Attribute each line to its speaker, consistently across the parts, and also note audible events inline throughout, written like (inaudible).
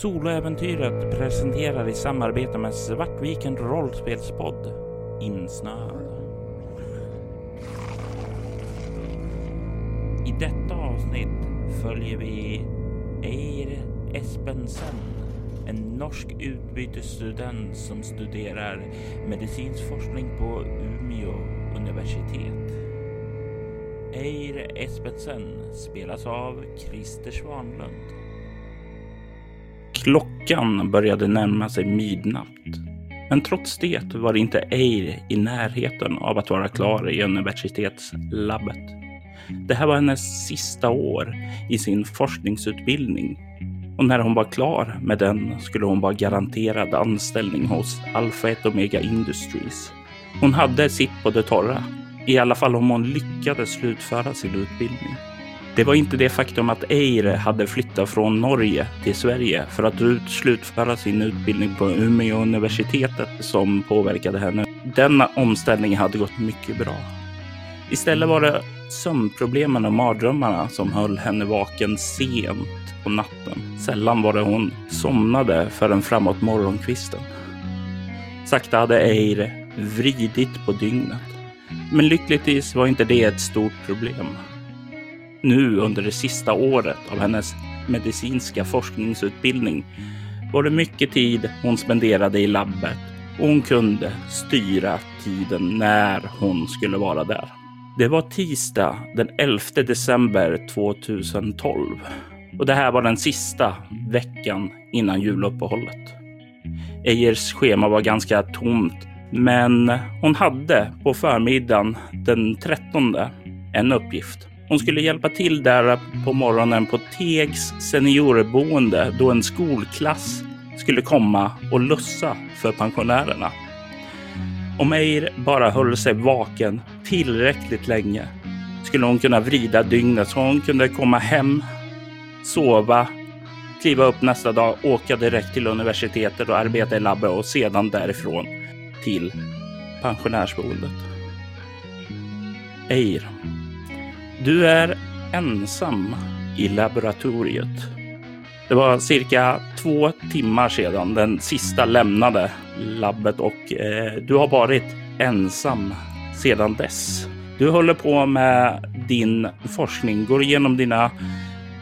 Speaker 1: Soloäventyret presenterar i samarbete med Svartviken rollspelspodd Insnöad. I detta avsnitt följer vi Eir Espensen, en norsk utbytesstudent som studerar medicinsk forskning på Umeå universitet. Eir Espensen spelas av Christer Svanlund. Klockan började närma sig midnatt. Men trots det var inte Eir i närheten av att vara klar i universitetslabbet. Det här var hennes sista år i sin forskningsutbildning och när hon var klar med den skulle hon vara garanterad anställning hos Alpha 1 Omega Industries. Hon hade sitt på det torra, i alla fall om hon lyckades slutföra sin utbildning. Det var inte det faktum att Eire hade flyttat från Norge till Sverige för att slutföra sin utbildning på Umeå universitetet som påverkade henne. Denna omställning hade gått mycket bra. Istället var det sömnproblemen och mardrömmarna som höll henne vaken sent på natten. Sällan var det hon somnade förrän framåt morgonkvisten. Sakta hade Eire vridit på dygnet. Men lyckligtvis var inte det ett stort problem nu under det sista året av hennes medicinska forskningsutbildning var det mycket tid hon spenderade i labbet och hon kunde styra tiden när hon skulle vara där. Det var tisdag den 11 december 2012 och det här var den sista veckan innan juluppehållet. Eijers schema var ganska tomt, men hon hade på förmiddagen den 13 en uppgift. Hon skulle hjälpa till där på morgonen på Tegs seniorboende då en skolklass skulle komma och lussa för pensionärerna. Om Eir bara höll sig vaken tillräckligt länge skulle hon kunna vrida dygnet så hon kunde komma hem, sova, kliva upp nästa dag, åka direkt till universitetet och arbeta i labbet och sedan därifrån till pensionärsboendet. Eir du är ensam i laboratoriet. Det var cirka två timmar sedan den sista lämnade labbet och eh, du har varit ensam sedan dess. Du håller på med din forskning, går igenom dina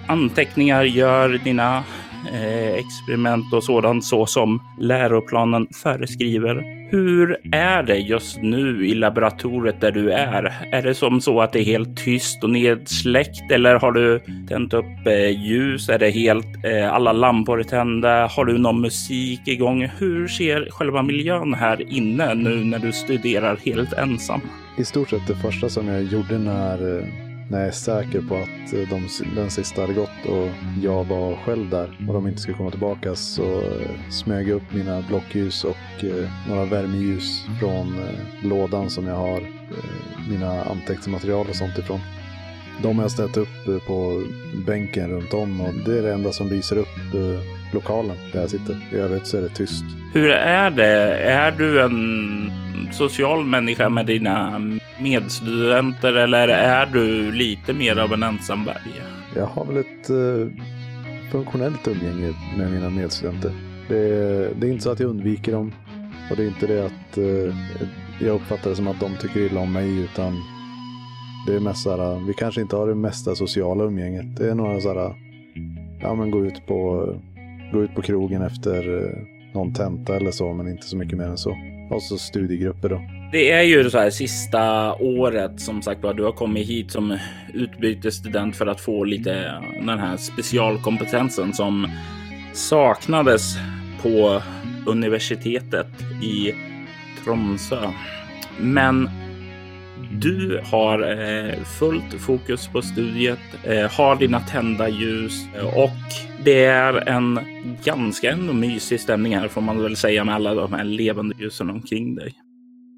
Speaker 1: anteckningar, gör dina eh, experiment och sådant så som läroplanen föreskriver. Hur är det just nu i laboratoriet där du är? Är det som så att det är helt tyst och nedsläckt eller har du tänt upp eh, ljus? Är det helt eh, alla lampor är tända? Har du någon musik igång? Hur ser själva miljön här inne nu när du studerar helt ensam?
Speaker 2: I stort sett det första som jag gjorde när eh, när jag är säker på att eh, de, den sista hade gått och jag var själv där och de inte skulle komma tillbaka så eh, smög jag upp mina blockljus och eh, några värmeljus från lådan som jag har mina anteckningsmaterial och sånt ifrån. De har jag ställt upp på bänken runt om och det är det enda som lyser upp lokalen där jag sitter. I övrigt så är det tyst.
Speaker 1: Hur är det? Är du en social människa med dina medstudenter eller är du lite mer av en ensamberg?
Speaker 2: Jag har väl ett uh, funktionellt umgänge med mina medstudenter. Det är, det är, inte så att jag undviker dem och det är inte det att uh, jag uppfattar det som att de tycker illa om mig utan det är mest så här, vi kanske inte har det mesta sociala umgänget. Det är några så här, ja men gå ut på, gå ut på krogen efter eh, någon tenta eller så, men inte så mycket mer än så. Och så studiegrupper då.
Speaker 1: Det är ju så här sista året som sagt var. Du har kommit hit som utbytesstudent för att få lite den här specialkompetensen som saknades på universitetet i Tromsö. Men du har eh, fullt fokus på studiet, eh, har dina tända ljus och det är en ganska ändå mysig stämning här får man väl säga med alla de här levande ljusen omkring dig.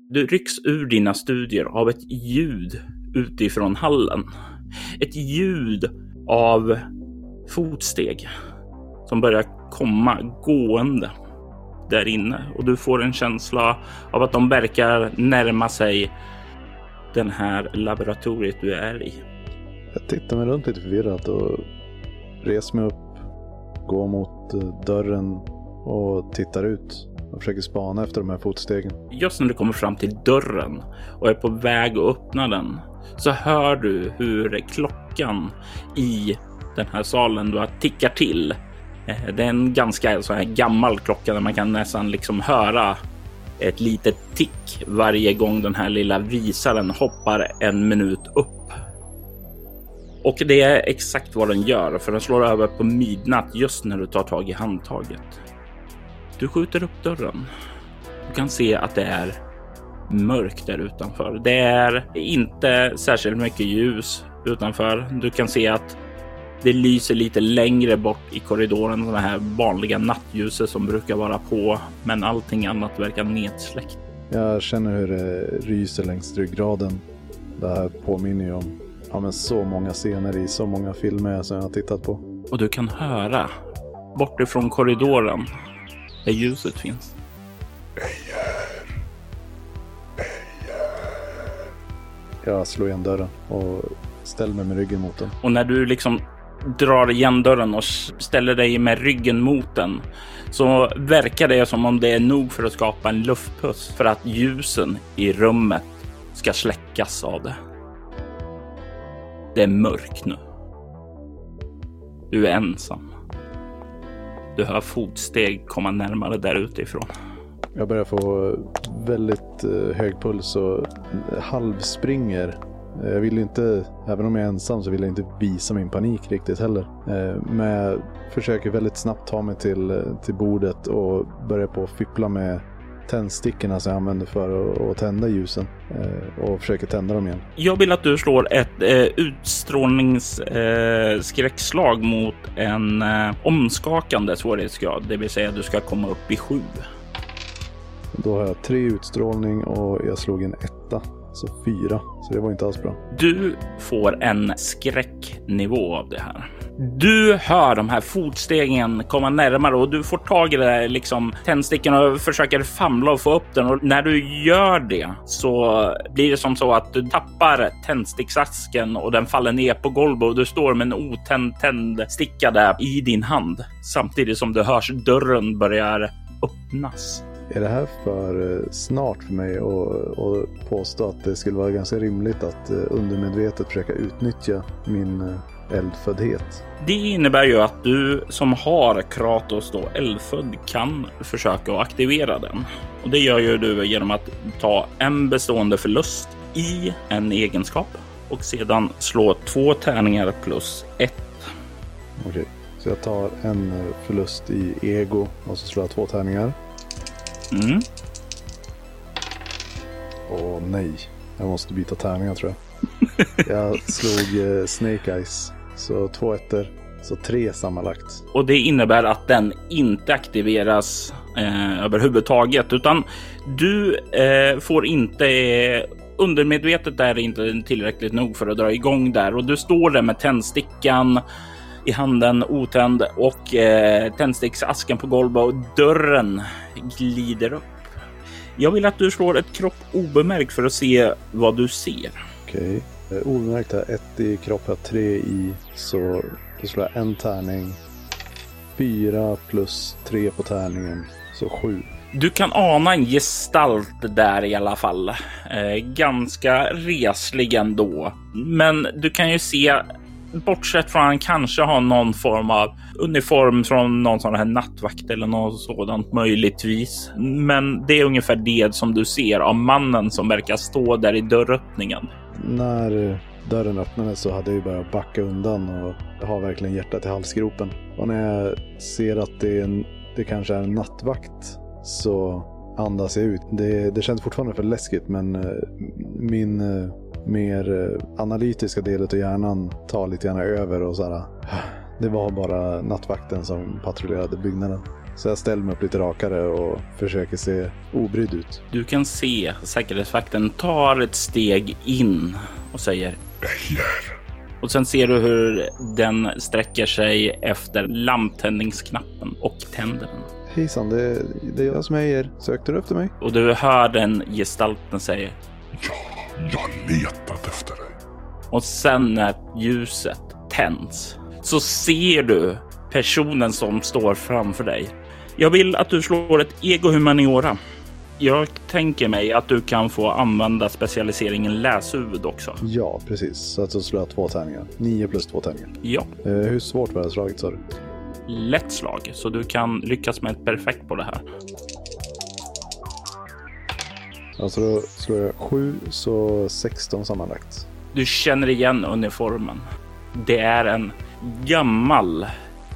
Speaker 1: Du rycks ur dina studier av ett ljud utifrån hallen. Ett ljud av fotsteg som börjar komma gående där inne och du får en känsla av att de verkar närma sig den här laboratoriet du är i.
Speaker 2: Jag tittar mig runt lite förvirrat och reser mig upp går mot eh, dörren och tittar ut och försöker spana efter de här fotstegen.
Speaker 1: Just när du kommer fram till dörren och är på väg att öppna den så hör du hur klockan i den här salen då tickar till. Eh, det är en ganska så här gammal klocka där man kan nästan liksom höra ett litet tick varje gång den här lilla visaren hoppar en minut upp. Och det är exakt vad den gör, för den slår över på midnatt just när du tar tag i handtaget. Du skjuter upp dörren. Du kan se att det är mörkt där utanför. Det är inte särskilt mycket ljus utanför. Du kan se att det lyser lite längre bort i korridoren, det här vanliga nattljuset som brukar vara på, men allting annat verkar nedsläckt.
Speaker 2: Jag känner hur det ryser längs ryggraden. Det här påminner ju om ja, men så många scener i så många filmer som jag har tittat på.
Speaker 1: Och du kan höra bortifrån korridoren där ljuset finns.
Speaker 2: Jag slår igen dörren och ställer mig med ryggen mot den.
Speaker 1: Och när du liksom drar igen dörren och ställer dig med ryggen mot den så verkar det som om det är nog för att skapa en luftpuss för att ljusen i rummet ska släckas av det. Det är mörkt nu. Du är ensam. Du hör fotsteg komma närmare där utifrån.
Speaker 2: Jag börjar få väldigt eh, hög puls och eh, halvspringer. Eh, jag vill inte, även om jag är ensam, så vill jag inte visa min panik riktigt heller. Men jag försöker väldigt snabbt ta mig till, till bordet och börja på att fippla med tändstickorna som jag använder för att, att tända ljusen och försöker tända dem igen.
Speaker 1: Jag vill att du slår ett eh, utstrålningsskräckslag eh, mot en eh, omskakande svårighetsgrad, det vill säga att du ska komma upp i sju.
Speaker 2: Då har jag tre utstrålning och jag slog en etta. Så fyra, så det var inte alls bra.
Speaker 1: Du får en skräcknivå av det här. Du hör de här fotstegen komma närmare och du får tag i det där liksom tändstickan och försöker famla och få upp den. Och när du gör det så blir det som så att du tappar tändsticksasken och den faller ner på golvet och du står med en otänd tändsticka där i din hand samtidigt som du hörs dörren börjar öppnas.
Speaker 2: Är det här för eh, snart för mig att, påstå att det skulle vara ganska rimligt att eh, undermedvetet försöka utnyttja min eh, eldföddhet?
Speaker 1: Det innebär ju att du som har Kratos då eldfödd kan försöka att aktivera den. Och det gör ju du genom att ta en bestående förlust i en egenskap och sedan slå två tärningar plus ett.
Speaker 2: Okej, så jag tar en förlust i ego och så slår jag två tärningar.
Speaker 1: Mm.
Speaker 2: Åh nej, jag måste byta tärningar tror jag. jag slog eh, Snake Eyes, så två ettor. Så tre sammanlagt.
Speaker 1: Och det innebär att den inte aktiveras eh, överhuvudtaget, utan du eh, får inte eh, undermedvetet är inte tillräckligt nog för att dra igång där och du står där med tändstickan i handen otänd och eh, tändsticksasken på golvet och dörren glider upp. Jag vill att du slår ett kropp obemärkt för att se vad du ser.
Speaker 2: Okej. Okay. Eh, obemärkt har ett i kropp, har tre i. Så då slår jag en tärning. Fyra plus tre på tärningen. Så sju.
Speaker 1: Du kan ana en gestalt där i alla fall. Eh, ganska reslig ändå. Men du kan ju se bortsett från att han kanske har någon form av uniform från någon sån här nattvakt eller något sådant möjligtvis. Men det är ungefär det som du ser av mannen som verkar stå där i dörröppningen.
Speaker 2: När dörren öppnades så hade jag ju börjat backa undan och har verkligen hjärtat i halsgropen. Och när jag ser att det, är en, det kanske är en nattvakt så andas jag ut. Det, det känns fortfarande för läskigt men eh, min eh, mer eh, analytiska delen av hjärnan tar lite grann över och så här. Det var bara nattvakten som patrullerade byggnaden. Så jag ställer mig upp lite rakare och försöker se obrydd ut.
Speaker 1: Du kan se säkerhetsvakten tar ett steg in och säger
Speaker 3: Ejer.
Speaker 1: Och sen ser du hur den sträcker sig efter lamptändningsknappen och tänder den.
Speaker 2: Hejsan, det, det är jag som är er. Sökte du efter mig?
Speaker 1: Och du hör den gestalten säga
Speaker 3: Ja, jag har letat efter dig.
Speaker 1: Och sen när ljuset tänds så ser du personen som står framför dig. Jag vill att du slår ett ego humaniora. Jag tänker mig att du kan få använda specialiseringen läshuvud också.
Speaker 2: Ja, precis. Så att då slår jag två tärningar. Nio plus två tärningar.
Speaker 1: Ja,
Speaker 2: Eh, hur svårt var det slaget sa du?
Speaker 1: lätt slag, så du kan lyckas med ett perfekt på det här.
Speaker 2: Alltså då slår jag sju, så 16 sammanlagt.
Speaker 1: Du känner igen uniformen. Det är en gammal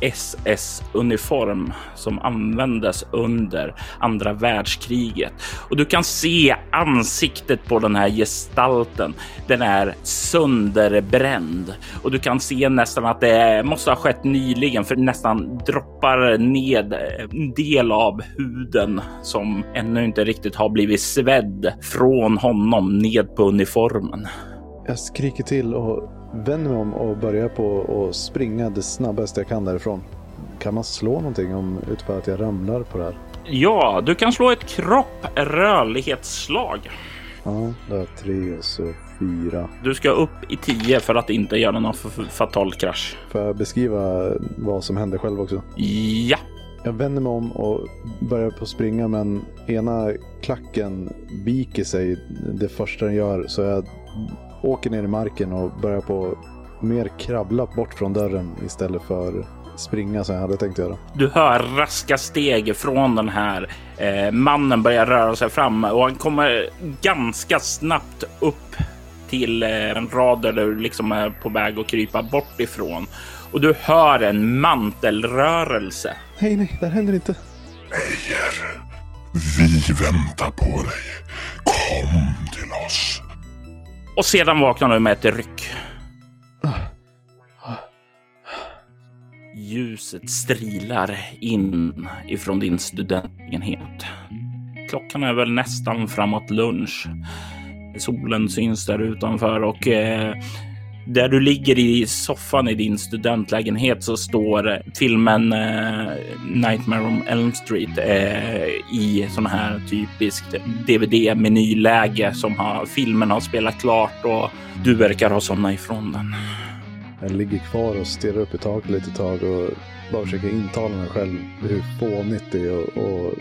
Speaker 1: SS-uniform som användes under andra världskriget. Och du kan se ansiktet på den här gestalten. Den är sönderbränd och du kan se nästan att det måste ha skett nyligen för nästan droppar ned en del av huden som ännu inte riktigt har blivit svedd från honom ned på uniformen.
Speaker 2: Jag skriker till och vänder mig om och börjar på att springa det snabbaste jag kan därifrån. Kan man slå någonting om utifrån att jag ramlar på det här?
Speaker 1: Ja, du kan slå ett kropp rörlighetsslag.
Speaker 2: Ja, det är tre så fyra.
Speaker 1: Du ska upp i 10 för att inte göra någon fatal krasch.
Speaker 2: Får jag beskriva vad som hände själv också?
Speaker 1: Ja,
Speaker 2: Jag vänder mig om och börjar på att springa men ena klacken viker sig det första den gör så jag åker ner i marken och börjar på mer kravla bort från dörren istället för springa som jag hade tänkt göra.
Speaker 1: du hör raska steg från den här eh, mannen börjar röra sig fram och han kommer ganska snabbt upp till eh, en rad där du liksom är på väg att krypa bort ifrån. Och du hör en mantelrörelse.
Speaker 2: Nej, nej, det händer inte.
Speaker 3: Ejer, vi väntar på dig. Kom till oss.
Speaker 1: Och sedan vaknar du med ett ryck. Ljuset strilar in ifrån din studentenhet. Klockan är väl nästan framåt lunch. Solen syns där utanför och eh, där du ligger i soffan i din studentlägenhet så står filmen eh, Nightmare on Elm Street eh, i sån här typiskt DVD-menyläge som har, filmen har spelat klart och du verkar ha somnat ifrån den.
Speaker 2: Jag ligger kvar och stirrar upp i taket lite tag och bara försöker intala mig själv hur fånigt det är och, och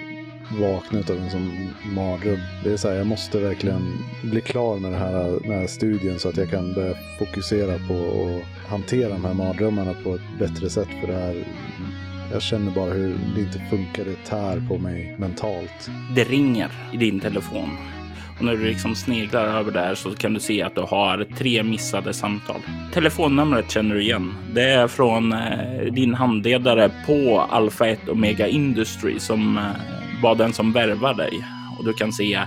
Speaker 2: vakna av en sån mardröm. Det är så här, jag måste verkligen bli klar med det här, den här studien så att jag kan börja fokusera på att hantera de här mardrömmarna på ett bättre sätt. För det här, jag känner bara hur det inte funkar, det tär på mig mentalt.
Speaker 1: Det ringer i din telefon och när du liksom sneglar över där så kan du se att du har tre missade samtal. Telefonnumret känner du igen. Det är från eh, din handledare på Alpha 1 Omega Industry som eh, var den som värvar dig och du kan se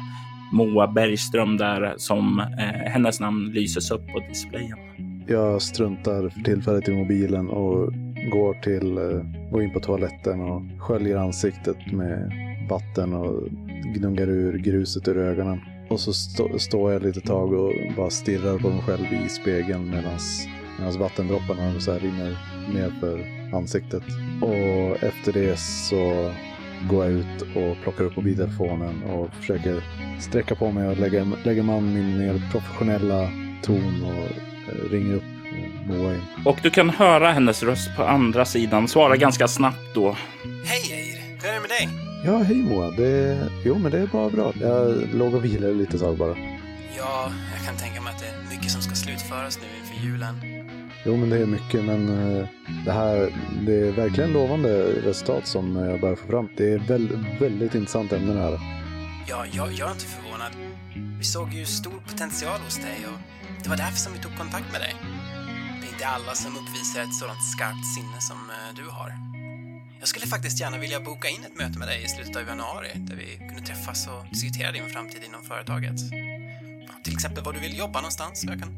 Speaker 1: Moa Bergström där som eh, hennes namn lyses upp på displayen.
Speaker 2: Jag struntar för tillfället i mobilen och går, till, eh, går in på toaletten och sköljer ansiktet med vatten och gnuggar ur gruset ur ögonen. Och så stå, står jag lite tag och bara stirrar på mig själv i spegeln medans vattendropparna så här rinner ner för ansiktet. Och efter det så går jag ut och plockar upp mobiltelefonen och försöker sträcka på mig och lägga, lägga man min mer professionella ton och eh, ringer upp eh, Moa.
Speaker 1: Och du kan höra hennes röst på andra sidan svara ganska snabbt då.
Speaker 4: Hej Eir! Hur är det med dig?
Speaker 2: Ja, hej Moa. Det, jo, men det är bara bra. Jag låg och vilade lite tag bara.
Speaker 4: Ja, jag kan tänka mig att det är mycket som ska slutföras nu inför julen.
Speaker 2: Jo, men det är mycket, men eh, det här, det är verkligen lovande resultat som jag börjar få fram. Det är väldigt, väldigt intressant ämne det här.
Speaker 4: Ja, jag, jag är inte förvånad. Vi såg ju stor potential hos dig och det var därför som vi tog kontakt med dig. Det är inte alla som uppvisar ett sådant skarpt sinne som eh, du har. Jag skulle faktiskt gärna vilja boka in ett möte med dig i slutet av januari där vi kunde träffas och diskutera din framtid inom företaget. Till exempel var du vill jobba någonstans så jag kan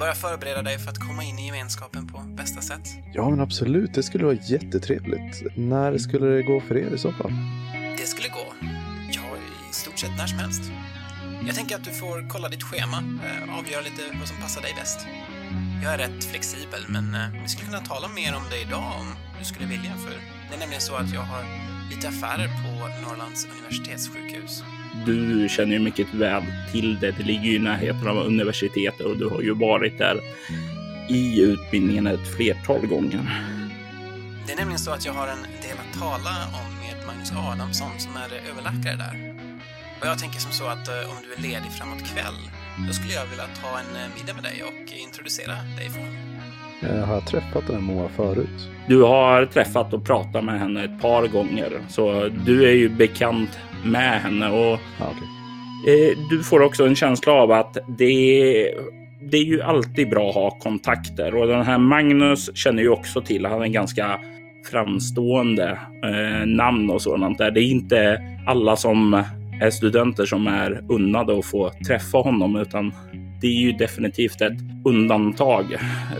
Speaker 4: börja förbereda dig för att komma in i gemenskapen på bästa sätt.
Speaker 2: Ja, men absolut. Det skulle vara jättetrevligt. När skulle det gå för er i så fall?
Speaker 4: Det skulle gå. Ja, i stort sett när som helst. Jag tänker att du får kolla ditt schema, eh, avgöra lite vad som passar dig bäst. Jag är rätt flexibel, men eh, vi skulle kunna tala mer om det idag om du skulle vilja, för det är nämligen så att jag har lite affärer på Norrlands universitetssjukhus.
Speaker 1: Du känner ju mycket väl till det. Det ligger ju i närheten av universitetet och du har ju varit där i utbildningen ett flertal gånger.
Speaker 4: Det är nämligen så att jag har en del att tala om med Magnus Adamsson som är överläkare där. Och jag tänker som så att eh, om du är ledig framåt kväll, då skulle jag vilja ta en eh, middag med dig och introducera dig för honom.
Speaker 2: Eh, Har jag träffat den här Moa förut?
Speaker 1: Du har träffat och pratat med henne ett par gånger, så du är ju bekant med henne och
Speaker 2: Ja, okej.
Speaker 1: Eh, Du får också en känsla av att det, det är ju alltid bra att ha kontakter och den här Magnus känner ju också till. Han är en ganska framstående eh, namn och sådant där. Det är inte alla som är studenter som är unnade att få träffa honom, utan det är ju definitivt ett undantag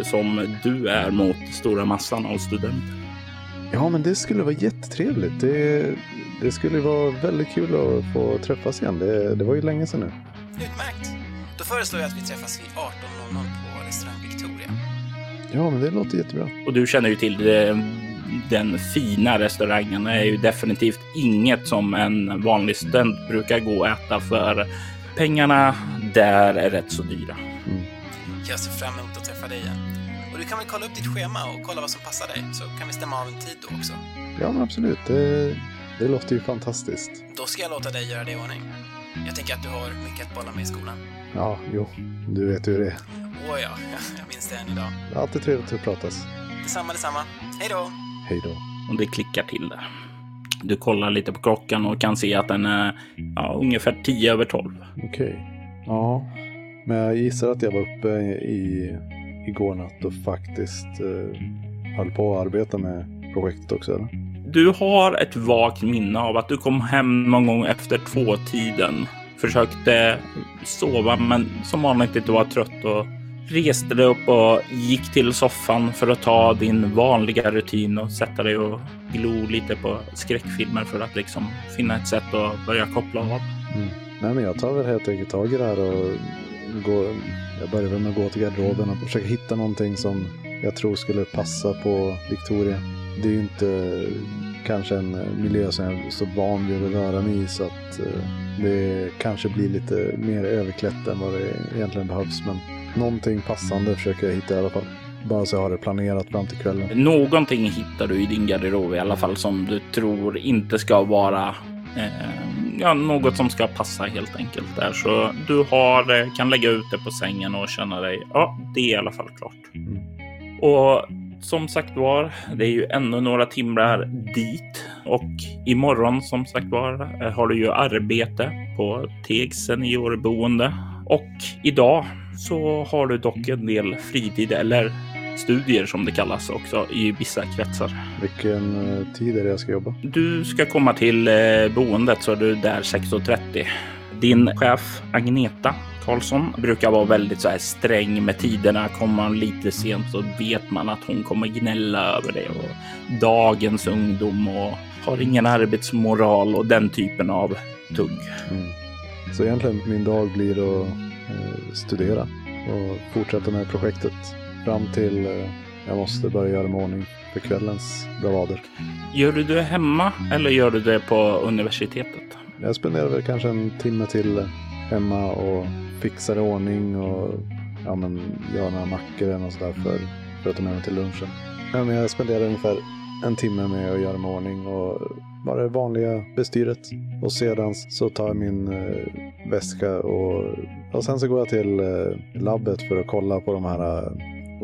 Speaker 1: som du är mot stora massan av studenter.
Speaker 2: Ja, men det skulle vara jättetrevligt. Det, det skulle vara väldigt kul att få träffas igen. Det, det var ju länge sedan nu.
Speaker 4: Utmärkt! Då föreslår jag att vi träffas vid 18.00 på restaurang Victoria.
Speaker 2: Ja, men det låter jättebra.
Speaker 1: Och du känner ju till det, den fina restaurangen. Det är ju definitivt inget som en vanlig student brukar gå och äta för pengarna där är rätt så dyra.
Speaker 4: Jag ser fram emot att träffa dig igen. Och du kan väl kolla upp ditt schema och kolla vad som passar dig, så kan vi stämma av en tid då också.
Speaker 2: Ja, men absolut. Det, det låter ju fantastiskt.
Speaker 4: Då ska jag låta dig göra det i ordning. Jag tänker att du har mycket att bolla med i skolan.
Speaker 2: Ja, jo. Du vet hur det är.
Speaker 4: Åh ja, (laughs) jag minns det än idag.
Speaker 2: Alltid trevligt att pratas.
Speaker 4: Detsamma, detsamma. Hej då!
Speaker 2: Hej då.
Speaker 1: Och det klickar till där. Du kollar lite på klockan och kan se att den är ja, ungefär 10 över 12.
Speaker 2: Okej. Ja, men jag gissar att jag var uppe i, igår natt och faktiskt eh, höll på att arbeta med projektet också. Eller?
Speaker 1: Du har ett vagt minne av att du kom hem någon gång efter tvåtiden. Försökte sova, men som vanligt inte var trött och reste dig upp och gick till soffan för att ta din vanliga rutin och sätta dig och glo lite på skräckfilmer för att liksom finna ett sätt att börja koppla av.
Speaker 2: Mm. Nej, men jag tar väl helt enkelt tag i det här och går, jag börjar väl med att gå till garderoben och försöka hitta någonting som jag tror skulle passa på Victoria. Det är ju inte kanske en miljö som jag är så van vid att röra mig i så att eh, det kanske blir lite mer överklätt än vad det egentligen behövs. Men någonting passande försöker jag hitta i alla fall. Bara så jag har det planerat fram till kvällen.
Speaker 1: Någonting hittar du i din garderob i alla fall som du tror inte ska vara eh, ja, något som ska passa helt enkelt där. Så du har, eh, kan lägga ut det på sängen och känna dig. Ja, det är i alla fall klart.
Speaker 2: Mm.
Speaker 1: Och som sagt var, det är ju ännu några timmar dit och imorgon som sagt var eh, har du ju arbete på Tegs seniorboende och idag så har du dock en del fritid eller studier som det kallas också i vissa kretsar.
Speaker 2: Vilken eh, tid är det jag ska jobba?
Speaker 1: Du ska komma till eh, boendet så är du där 6.30. Din chef Agneta Karlsson brukar vara väldigt så här sträng med tiderna. Kommer man lite sent så vet man att hon kommer gnälla över det och dagens ungdom och har ingen arbetsmoral och den typen av tugg.
Speaker 2: Mm. Så egentligen min dag blir att eh, studera och fortsätta med projektet fram till eh, jag måste börja göra mig ordning för kvällens bravader.
Speaker 1: Gör du det hemma eller gör du det på universitetet?
Speaker 2: Jag spenderar väl kanske en timme till hemma och fixar i ordning och ja, men, gör några mackor eller något sådär för, för att ta med mig till lunchen. Ja, men jag spenderar ungefär en timme med att göra mig i ordning och bara det vanliga bestyret. Och sedan så tar jag min eh, väska och, och sen så går jag till eh, labbet för att kolla på de här eh,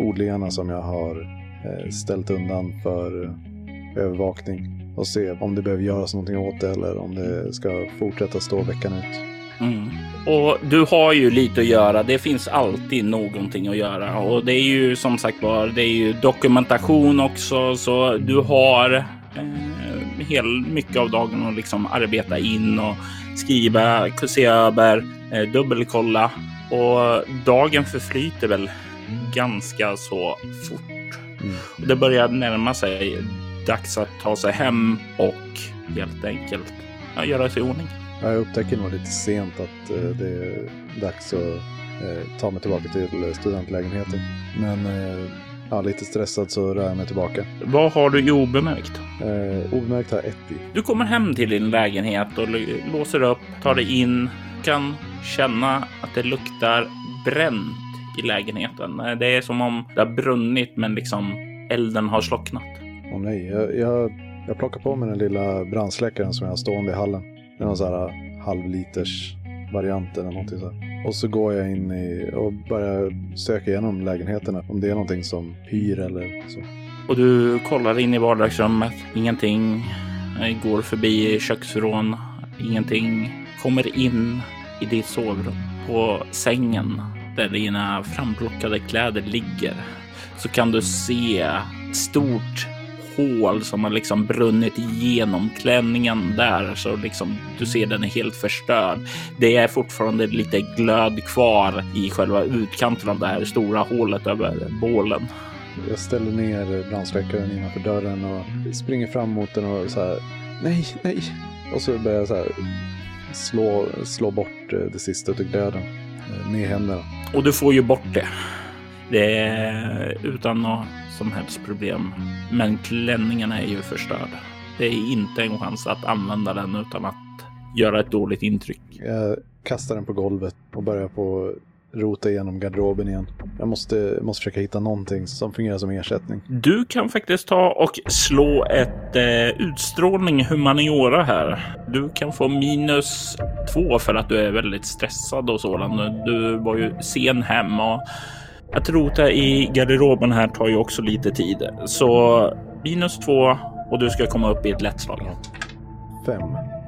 Speaker 2: odlingarna som jag har eh, ställt undan för eh, övervakning och se om det behöver göras någonting åt det eller om det ska fortsätta stå veckan ut.
Speaker 1: Mm. Och du har ju lite att göra. Det finns alltid någonting att göra och det är ju som sagt var, det är ju dokumentation också, så du har eh, hel mycket av dagen att liksom arbeta in och skriva, se över, eh, dubbelkolla och dagen förflyter väl ganska så fort.
Speaker 2: Mm.
Speaker 1: Och Det börjar närma sig dags att ta sig hem och helt enkelt ja, göra sig i ordning.
Speaker 2: Ja, Jag upptäcker nog lite sent att eh, det är dags att eh, ta mig tillbaka till studentlägenheten. Men eh, ja, lite stressad så rör jag mig tillbaka.
Speaker 1: Vad har du i obemärkt?
Speaker 2: Eh, obemärkt har jag ett i.
Speaker 1: Du kommer hem till din lägenhet och låser upp, tar dig in, kan känna att det luktar bränt i lägenheten. Det är som om det har brunnit men liksom elden har slocknat.
Speaker 2: Åh nej, jag, jag, jag plockar på mig den lilla brandsläckaren som jag har stående i hallen. Det är någon sån här halvliters variant eller någonting så här. Och så går jag in i och börjar söka igenom lägenheterna om det är någonting som hyr eller så.
Speaker 1: Och du kollar in i vardagsrummet. Ingenting går förbi köksvrån. Ingenting kommer in i ditt sovrum. På sängen där dina framplockade kläder ligger så kan du se stort hål som har liksom brunnit igenom klänningen där så liksom du ser den är helt förstörd. Det är fortfarande lite glöd kvar i själva utkanten av det här stora hålet över bålen.
Speaker 2: Jag ställer ner brandsläckaren innanför dörren och springer fram mot den och så här. Nej, nej. Och så börjar jag så här slå, slå bort eh, det sista av glöden eh, med händerna.
Speaker 1: Och du får ju bort det. Det är utan något som helst problem. Men klänningarna är ju förstörda. Det är inte en chans att använda den utan att göra ett dåligt intryck.
Speaker 2: Jag kastar den på golvet och börjar på rota igenom garderoben igen. Jag måste, måste försöka hitta någonting som fungerar som ersättning.
Speaker 1: Du kan faktiskt ta och slå ett eh, utstrålning humaniora här. Du kan få minus två för att du är väldigt stressad och sådant. Du var ju sen hem och att rota i garderoben här tar ju också lite tid. Så minus två och du ska komma upp i ett lätt slag.
Speaker 2: Fem.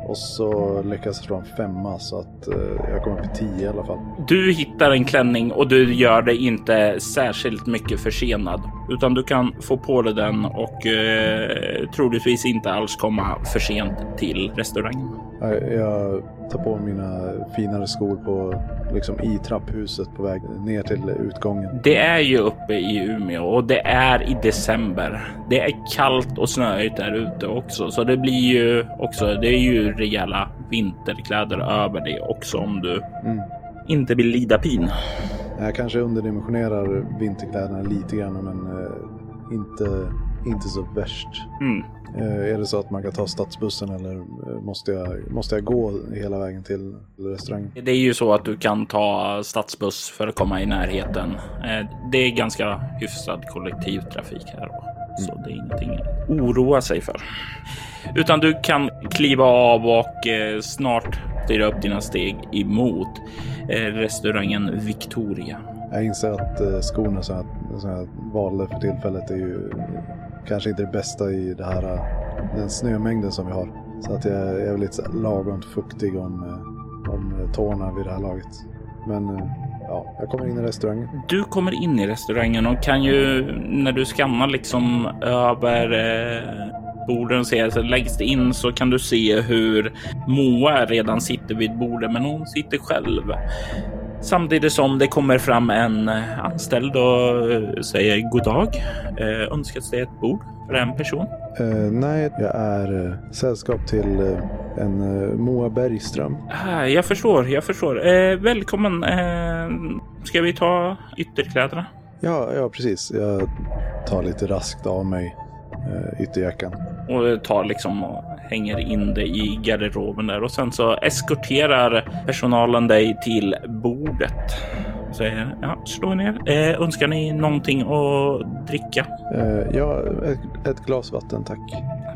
Speaker 2: Och så lyckas jag slå en femma så att eh, jag kommer upp i tio i alla fall.
Speaker 1: Du hittar en klänning och du gör det inte särskilt mycket försenad, utan du kan få på dig den och eh, troligtvis inte alls komma för sent till restaurangen.
Speaker 2: Jag, jag tar på mina finare skor på, liksom i trapphuset på väg ner till utgången.
Speaker 1: Det är ju uppe i Umeå och det är i december. Det är kallt och snöigt där ute också, så det blir ju också. Det är ju rejäla vinterkläder över det också om du
Speaker 2: Mm.
Speaker 1: inte vill lida pin.
Speaker 2: Jag kanske underdimensionerar vinterkläderna lite grann men eh, inte, inte så värst.
Speaker 1: Mm.
Speaker 2: Eh, är det så att man kan ta stadsbussen eller eh, måste jag, måste jag gå hela vägen till restaurangen?
Speaker 1: Det är ju så att du kan ta stadsbuss för att komma i närheten. Eh, Det är ganska hyfsad kollektivtrafik här, så det är ingenting att oroa sig för. Utan du kan kliva av och snart styra upp dina steg emot restaurangen Victoria.
Speaker 2: Jag inser att skorna som jag, som jag valde för tillfället är ju kanske inte det bästa i det här, eh, den snömängden som vi har. Så att jag, är väl lite lagom fuktig om, eh, om eh, tårna vid det här laget. Men ja, jag kommer in i restaurangen.
Speaker 1: Du kommer in i restaurangen och kan ju när du skannar liksom över eh, borden och ser så längst in så kan du se hur Moa redan sitter vid bordet, men hon sitter själv. Samtidigt som det kommer fram en eh, anställd och eh, säger god dag. Eh, önskas det ett bord för en person?
Speaker 2: Eh, nej, jag är sällskap till en Moa Bergström.
Speaker 1: Ah, jag förstår, jag förstår. Eh, välkommen. Eh, ska vi ta ytterkläderna?
Speaker 2: Ja, ja, precis. Jag tar lite raskt av mig eh, ytterjackan.
Speaker 1: och tar liksom och hänger in det i garderoben där och sen så eskorterar personalen dig till bordet. Och säger ja, slå er ner. Eh, önskar ni någonting att dricka?
Speaker 2: Eh, ja, ett, ett glas vatten tack.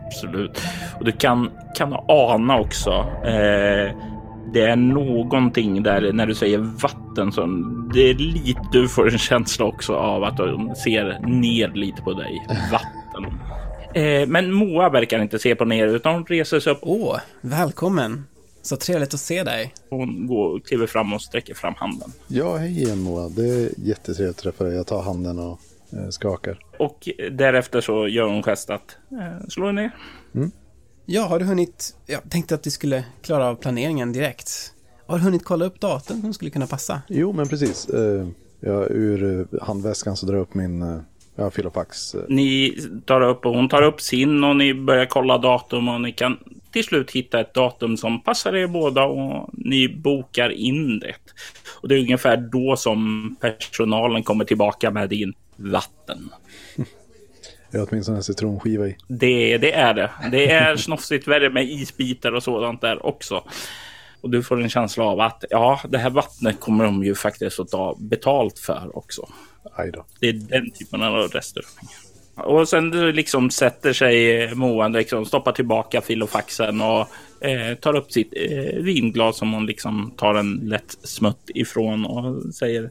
Speaker 1: Absolut. Och du kan, kan ana också. Eh, det är någonting där när du säger vatten som det är lite. Du får en känsla också av att de ser ner lite på dig. Vatten. (laughs) Eh, men Moa verkar inte se på ner utan hon reser sig upp
Speaker 4: Åh, välkommen. Så trevligt att se dig.
Speaker 1: Hon går, kliver fram och sträcker fram handen.
Speaker 2: Ja, hej igen Moa. Det är jättetrevligt att träffa dig. Jag tar handen och eh, skakar.
Speaker 1: Och därefter så gör hon gest att eh, slå er ner.
Speaker 4: Ja, har du hunnit... Jag tänkte att vi skulle klara av planeringen direkt. Har du hunnit kolla upp datum som skulle kunna passa?
Speaker 2: Jo, men precis. Eh, jag, ur eh, handväskan så drar jag upp min eh, ja, Filofax.
Speaker 1: Ni tar upp och hon tar upp sin och ni börjar kolla datum och ni kan till slut hitta ett datum som passar er båda och ni bokar in det. Och det är ungefär då som personalen kommer tillbaka med din vatten. (laughs)
Speaker 2: jag har åtminstone en citronskiva i.
Speaker 1: Det, det är det. Det är snofsigt värre med isbitar och sådant där också. Och du får en känsla av att ja, det här vattnet kommer de ju faktiskt att ta betalt för också. Det är den typen av restaurang. Och sen liksom sätter sig Moa, liksom stoppar tillbaka filofaxen och eh, tar upp sitt eh, vinglas som hon liksom tar en lätt smutt ifrån och säger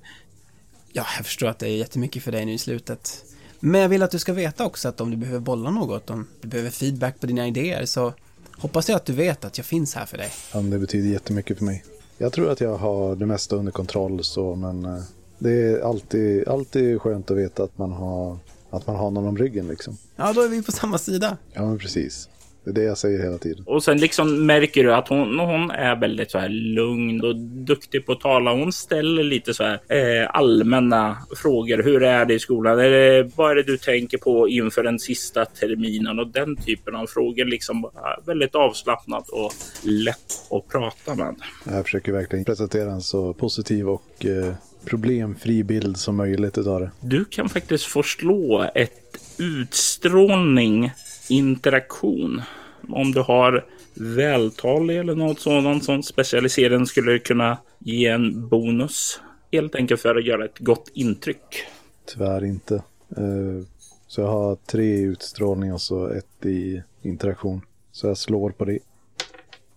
Speaker 4: Ja, jag förstår att det är jättemycket för dig nu i slutet. Men jag vill att du ska veta också att om du behöver bolla något, om du behöver feedback på dina idéer så hoppas jag att du vet att jag finns här för dig.
Speaker 2: Ja, det betyder jättemycket för mig. Jag tror att jag har det mesta under kontroll så, men eh, det är alltid, alltid skönt att veta att man har, att man har någon om ryggen liksom.
Speaker 4: Ja, då är vi på samma sida.
Speaker 2: Ja, men precis. Det är det jag säger hela tiden.
Speaker 1: Och sen liksom märker du att hon, hon är väldigt så här lugn och duktig på att tala. Hon ställer lite så här eh, allmänna frågor. Hur är det i skolan? Är det, vad är det du tänker på inför den sista terminen? Och den typen av frågor liksom väldigt avslappnat och lätt att prata med.
Speaker 2: Jag försöker verkligen presentera en så positiv och eh, problemfri bild som möjligt utav det.
Speaker 1: Du kan faktiskt få slå ett utstrålning interaktion. Om du har vältalig eller något sådant som specialiseringen skulle kunna ge en bonus. Helt enkelt för att göra ett gott intryck.
Speaker 2: Tyvärr inte. Eh, så jag har tre utstrålning och så ett i interaktion. Så jag slår på det.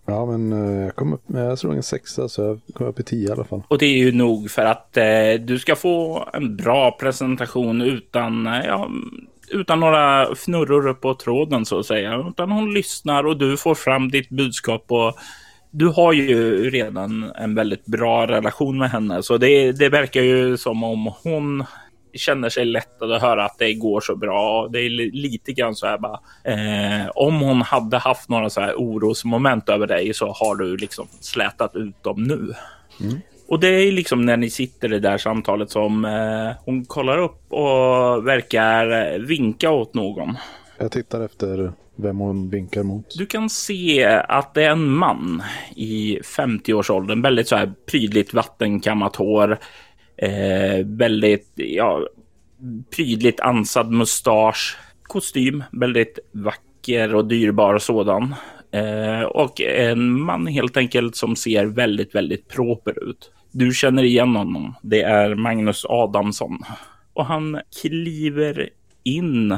Speaker 2: Ja, men eh, jag kom upp med, jag tror en sexa så jag kom upp i tio i alla fall.
Speaker 1: Och det är ju nog för att eh, du ska få en bra presentation utan, eh, ja, utan några fnurror på tråden så att säga. Utan hon lyssnar och du får fram ditt budskap och du har ju redan en väldigt bra relation med henne. Så det, det verkar ju som om hon känner sig lättad att höra att det går så bra. Det är lite grann så här bara. Eh, om hon hade haft några så här orosmoment över dig så har du liksom slätat ut dem nu. Mm. Och det är liksom när ni sitter i det där samtalet som eh, hon kollar upp och verkar vinka åt någon.
Speaker 2: Jag tittar efter vem hon vinkar mot.
Speaker 1: Du kan se att det är en man i 50-årsåldern. Väldigt så här prydligt vattenkammat hår. Eh, väldigt, ja, prydligt ansad mustasch. Kostym, väldigt vacker och dyrbar sådan. Eh, och en man helt enkelt som ser väldigt, väldigt proper ut. Du känner igen honom. Det är Magnus Adamsson. Och han kliver in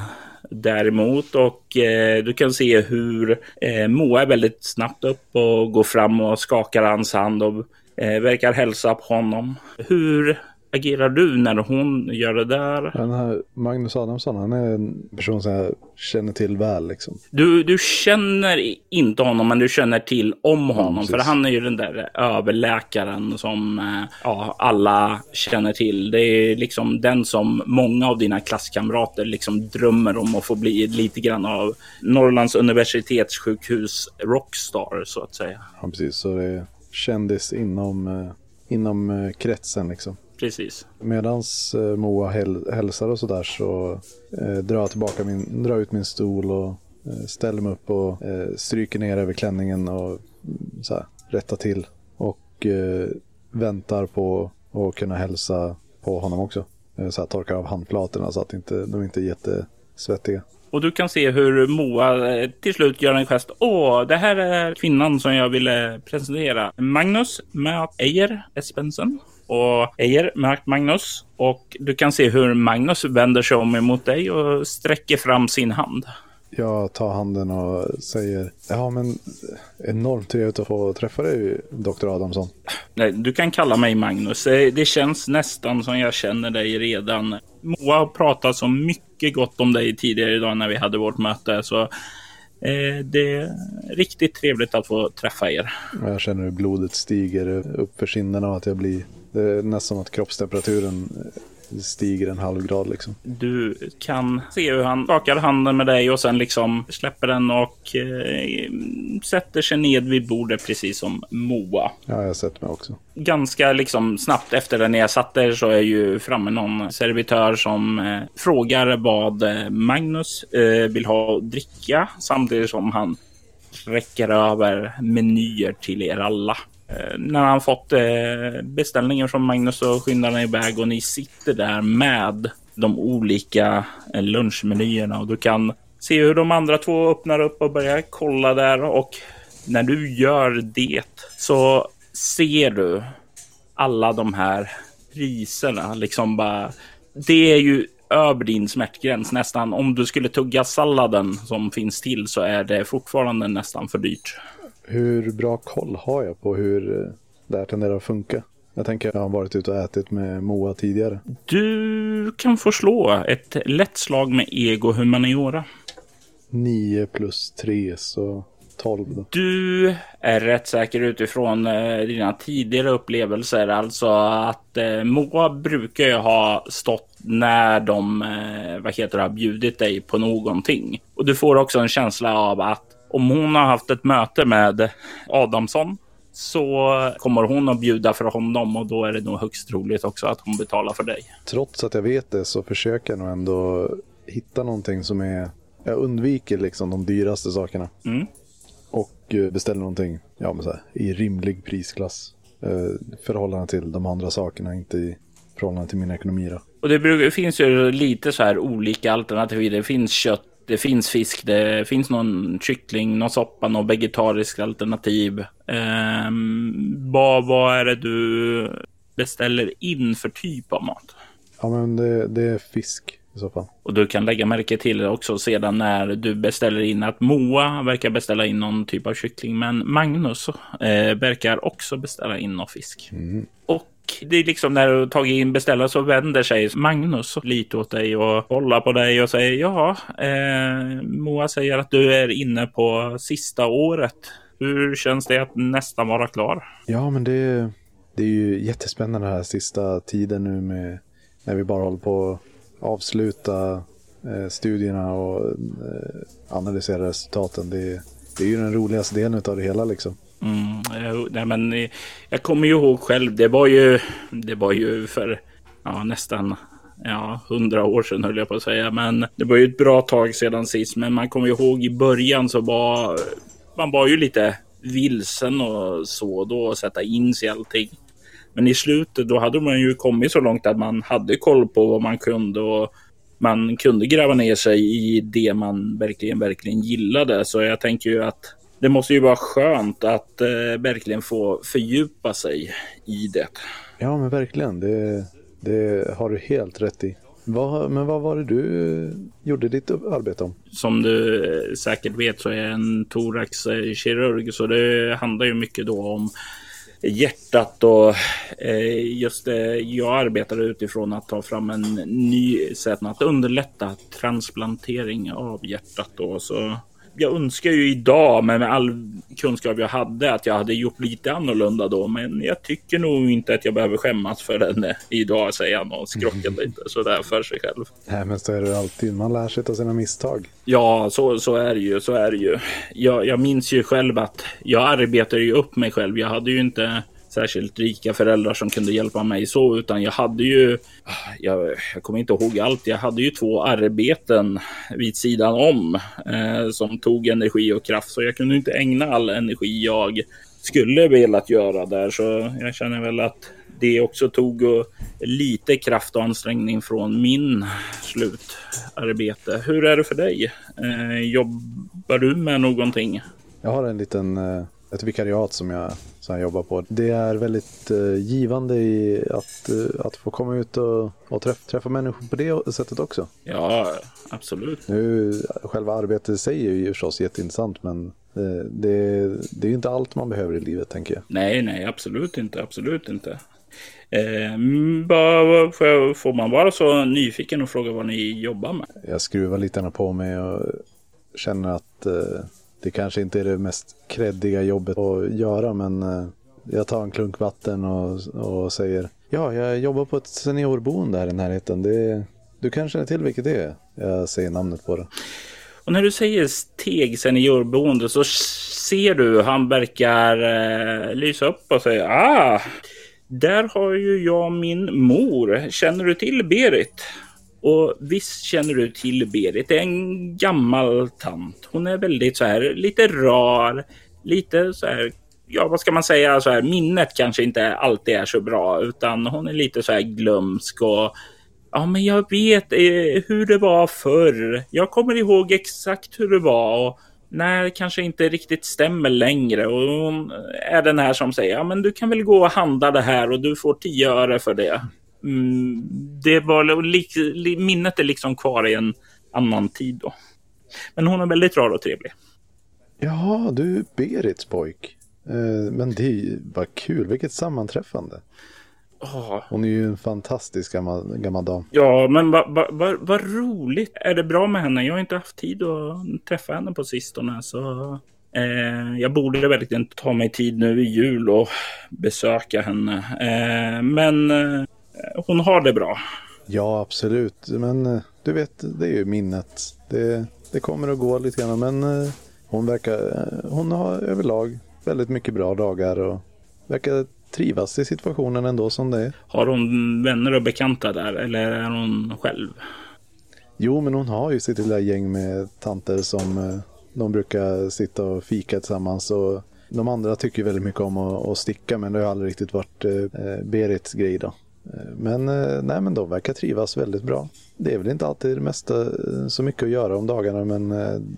Speaker 1: däremot och eh, du kan se hur eh, Moa är väldigt snabbt upp och går fram och skakar hans hand och eh, verkar hälsa på honom. Hur agerar du när hon gör det där?
Speaker 2: Den här Magnus Adamsson, han är en person som jag känner till väl. Liksom.
Speaker 1: Du, du känner inte honom, men du känner till om honom. Ja, för han är ju den där överläkaren som eh, ja, alla känner till. Det är liksom den som många av dina klasskamrater liksom drömmer om att få bli lite grann av Norrlands universitetssjukhus rockstar, så att säga.
Speaker 2: Ja, precis. Så det är kändis inom, eh, inom eh, kretsen liksom.
Speaker 1: Precis.
Speaker 2: Medans eh, Moa häl hälsar och sådär så eh, drar jag tillbaka min, drar ut min stol och eh, ställer mig upp och eh, stryker ner över klänningen och mm, så här, rättar till. Och eh, väntar på att kunna hälsa på honom också. Eh, så här, torkar av handflatorna så att inte, de inte är jättesvettiga.
Speaker 1: Och du kan se hur Moa till slut gör en gest. Åh, det här är kvinnan som jag ville presentera. Magnus med Ejer Espensen och Ejer märkt Magnus. Och du kan se hur Magnus vänder sig om emot dig och sträcker fram sin hand.
Speaker 2: Jag tar handen och säger, ja men enormt trevligt att få träffa dig, Dr. Adamsson.
Speaker 1: Nej, du kan kalla mig Magnus. Det känns nästan som jag känner dig redan. Moa har pratat så mycket gott om dig tidigare idag när vi hade vårt möte. Så eh, det är riktigt trevligt att få träffa er.
Speaker 2: Jag känner hur blodet stiger upp för kinderna och att jag blir det är nästan som att kroppstemperaturen eh, stiger en halv grad liksom.
Speaker 1: Du kan se hur han skakar handen med dig och sen liksom släpper den och eh, sätter sig ned vid bordet precis som Moa.
Speaker 2: Ja, jag sätter mig också.
Speaker 1: Ganska liksom snabbt efter det ni har satt er så är ju framme någon servitör som eh, frågar vad eh, Magnus eh, vill ha att dricka samtidigt som han räcker över menyer till er alla. Eh, när han fått eh, beställningen från Magnus så skyndar han iväg och ni sitter där med de olika eh, lunchmenyerna och du kan se hur de andra två öppnar upp och börjar kolla där och när du gör det så ser du alla de här priserna liksom bara. Det är ju över din smärtgräns nästan. Om du skulle tugga salladen som finns till så är det fortfarande nästan för dyrt.
Speaker 2: Hur bra koll har jag på hur eh, det här tenderar att funka? Jag tänker att jag har varit ute och ätit med Moa tidigare.
Speaker 1: Du kan få slå ett lätt slag med ego humaniora.
Speaker 2: 9 plus 3 så 12 då.
Speaker 1: Du är rätt säker utifrån eh, dina tidigare upplevelser. Alltså att eh, Moa brukar ju ha stått när de eh, vad heter det, har bjudit dig på någonting. Och du får också en känsla av att om hon har haft ett möte med Adamsson så kommer hon att bjuda för honom och då är det nog högst troligt också att hon betalar för dig.
Speaker 2: Trots att jag vet det så försöker jag nog ändå hitta någonting som är... Jag undviker liksom de dyraste sakerna.
Speaker 1: Mm.
Speaker 2: Och eh, beställer någonting ja, men så här, i rimlig prisklass. Eh, förhållande till de andra sakerna, inte i förhållande till min ekonomi. Då.
Speaker 1: Och det finns ju lite så här olika alternativ. Det finns kött, det finns fisk, det finns någon kyckling, någon soppa, någon vegetariskt alternativ. Ehm, vad, vad är det du beställer in för typ av mat?
Speaker 2: Ja, men det, det är fisk i så fall.
Speaker 1: Och du kan lägga märke till det också sedan när du beställer in att Moa verkar beställa in någon typ av kyckling. Men Magnus eh, verkar också beställa in någon fisk. Och det är liksom när du tagit in beställare så vänder sig Magnus lite åt dig och kollar på dig och säger ja, eh, Moa säger att du är inne på sista året. Hur känns det att nästan vara klar?
Speaker 2: Ja, men det, det är ju jättespännande den här sista tiden nu med när vi bara håller på att avsluta eh, studierna och eh, analysera resultaten. Det, det är ju den roligaste delen av det hela liksom.
Speaker 1: Mm, jag, nej, men eh, jag kommer ju ihåg själv. Det var ju, det var ju för ja, nästan ja, hundra år sedan höll jag på att säga. Men det var ju ett bra tag sedan sist. Men man kommer ju ihåg i början så var man var ju lite vilsen och så då och sätta in sig i allting. Men i slutet då hade man ju kommit så långt att man hade koll på vad man kunde och man kunde gräva ner sig i det man verkligen, verkligen gillade. Så jag tänker ju att det måste ju vara skönt att eh, verkligen få fördjupa sig i det.
Speaker 2: Ja, men verkligen. Det, det har du helt rätt i. Vad, men vad var det du gjorde ditt arbete om?
Speaker 1: Som du eh, säkert vet så är jag en thoraxkirurg så det handlar ju mycket då om hjärtat och eh, just det. Jag arbetade utifrån att ta fram en ny sätt att underlätta transplantering av hjärtat då. Så jag önskar ju idag med all kunskap jag hade att jag hade gjort lite annorlunda då. Men jag tycker nog inte att jag behöver skämmas för den eh, idag säger han och skrockar lite sådär för sig själv.
Speaker 2: Nej, men så är det alltid. Man lär sig av sina misstag.
Speaker 1: Ja, så, så är det ju. Så är det ju. Jag, jag minns ju själv att jag arbetade ju upp mig själv. Jag hade ju inte särskilt rika föräldrar som kunde hjälpa mig så, utan jag hade ju. Jag, jag kommer inte ihåg allt. Jag hade ju två arbeten vid sidan om eh, som tog energi och kraft, så jag kunde inte ägna all energi jag skulle velat göra där. Så jag känner väl att det också tog lite kraft och ansträngning från min slutarbete. Hur är det för dig? Eh, jobbar du med någonting?
Speaker 2: Jag har en liten, eh, ett vikariat som jag, som jag jobbar på. Det är väldigt eh, givande i att, eh, att få komma ut och, och träffa, träffa människor på det sättet också.
Speaker 1: Ja, absolut.
Speaker 2: Nu, själva arbetet i sig är ju förstås jätteintressant men eh, det, det är ju inte allt man behöver i livet tänker jag.
Speaker 1: Nej, nej, absolut inte. Absolut inte. Eh, vad- får, man vara så nyfiken och fråga vad ni jobbar med?
Speaker 2: Jag skruvar lite på mig och känner att eh, det kanske inte är det mest kreddiga jobbet att göra men eh, jag tar en klunk vatten och, och säger ja, jag jobbar på ett seniorboende här i närheten. Det, du kanske känner till vilket det är? Jag säger namnet på det.
Speaker 1: Och när du säger steg seniorboende så ser du han verkar eh, lysa upp och säga ah, där har ju jag min mor. Känner du till Berit? Och visst känner du till Berit. Det är en gammal tant. Hon är väldigt så här lite rar, lite så här. Ja, vad ska man säga? Så här, minnet kanske inte alltid är så bra, utan hon är lite så här glömsk och Ja, men jag vet eh, hur det var förr. Jag kommer ihåg exakt hur det var. Och när kanske inte riktigt stämmer längre. Och hon är den här som säger, ja men du kan väl gå och handla det här och du får 10 öre för det. Mm, det var li, li, minnet är liksom kvar i en annan tid då. Men hon är väldigt rar och trevlig.
Speaker 2: Ja, du Berits pojk. Eh, men det är bara kul. Vilket sammanträffande.
Speaker 1: Oh.
Speaker 2: Hon är ju en fantastisk gammal, gammal dam.
Speaker 1: Ja, men vad va, va, va roligt. Är det bra med henne? Jag har inte haft tid att träffa henne på sistone. Så eh, jag borde verkligen ta mig tid nu i jul och besöka henne. Eh, men eh, hon har det bra.
Speaker 2: Ja, absolut. Men eh, du vet, det är ju minnet. Det, det kommer att gå lite grann. Men eh, hon verkar, eh, hon har överlag väldigt mycket bra dagar och verkar trivas i situationen ändå som det är.
Speaker 1: Har hon vänner och bekanta där eller är hon själv?
Speaker 2: Jo, men hon har ju sitt lilla gäng med tanter som eh, de brukar sitta och fika tillsammans. Och de andra tycker väldigt mycket om att, sticka, men det har aldrig riktigt varit eh, Berits grej då. Eh, men, eh, nej, men de verkar trivas väldigt bra. Det är väl inte alltid det mesta så mycket att göra om dagarna, men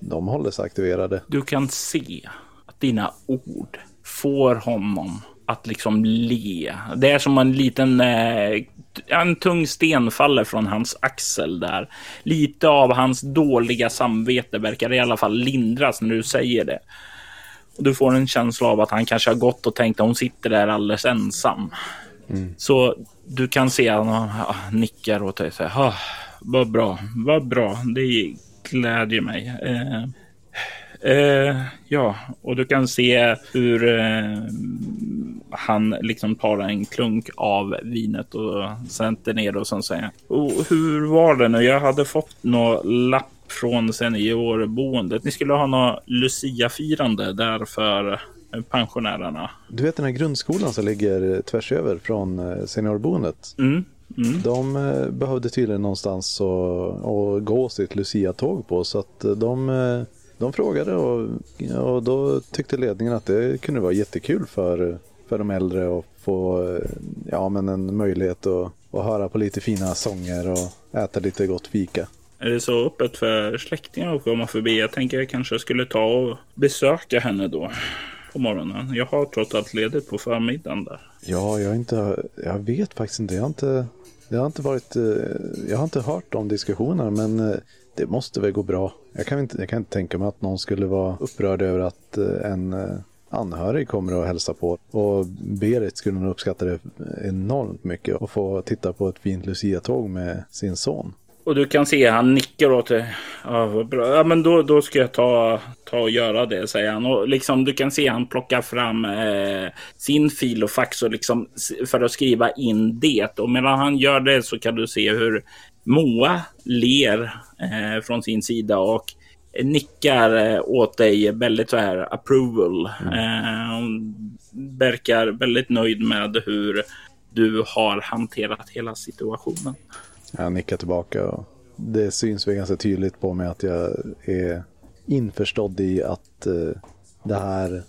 Speaker 2: de håller sig aktiverade.
Speaker 1: Du kan se att dina ord får honom att liksom le. Det är som en liten, eh, en tung sten faller från hans axel där. Lite av hans dåliga samvete verkar i alla fall lindras när du säger det. Och du får en känsla av att han kanske har gått och tänkt att hon sitter där alldeles ensam. Mm. Så du kan se att han ja, nickar åt dig ah, vad bra, vad bra, det glädjer mig. Eh, Eh, ja, och du kan se hur eh, han liksom tar en klunk av vinet och sätter ner och sen säger oh, hur var det nu? Jag hade fått någon lapp från seniorboendet. Ni skulle ha något Lucia-firande där för pensionärerna.
Speaker 2: Du vet den här grundskolan som ligger tvärs över från eh, seniorboendet?
Speaker 1: Mm. Mm.
Speaker 2: De eh, behövde tydligen någonstans att gå sitt Lucia-tåg på så att de de frågade och, och då tyckte ledningen att det kunde vara jättekul för, för de äldre att få ja, men en möjlighet att, att höra på lite fina sånger och äta lite gott fika.
Speaker 1: Är det så öppet för släktingar att komma förbi? Jag tänker jag kanske skulle ta och besöka henne då på morgonen. Jag har trots allt ledigt på förmiddagen där.
Speaker 2: Ja, jag, inte, jag vet faktiskt inte. Jag har inte, jag har inte varit, eh, jag har inte hört de diskussionerna men eh, det måste väl gå bra. Jag kan, inte, jag kan inte tänka mig att någon skulle vara upprörd över att eh, en anhörig kommer och hälsa på. Och Berit skulle nog uppskatta det enormt mycket att få titta på ett fint Lucia-tåg med sin son.
Speaker 1: Och du kan se han nickar åt det. Ja, bra. ja men då, då ska jag ta, ta och göra det, säger han. Och liksom, du kan se han plocka fram eh, sin fil och fax och liksom, för att skriva in det. Och medan han gör det så kan du se hur Moa ler eh, från sin sida och nickar eh, åt dig väldigt så här approval. Mm. Eh, hon verkar väldigt nöjd med hur du har hanterat hela situationen.
Speaker 2: Jag nickar tillbaka och det syns väl ganska tydligt på mig att jag är införstådd i att eh, det här,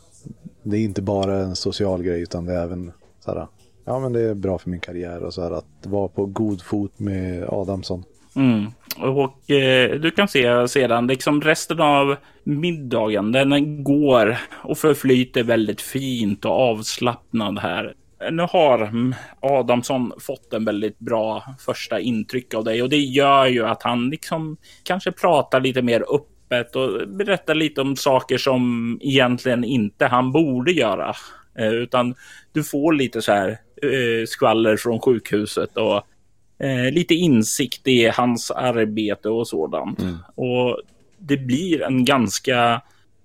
Speaker 2: det är inte bara en social grej utan det är även så här, ja men det är bra för min karriär och så här att vara på god fot med Adamsson.
Speaker 1: Mm. Och eh, du kan se sedan liksom resten av middagen, den går och förflyter väldigt fint och avslappnad här. Nu har Adamsson fått en väldigt bra första intryck av dig och det gör ju att han liksom kanske pratar lite mer öppet och berättar lite om saker som egentligen inte han borde göra. Eh, utan du får lite så här eh, skvaller från sjukhuset och eh, lite insikt i hans arbete och sådant. Mm. Och det blir en ganska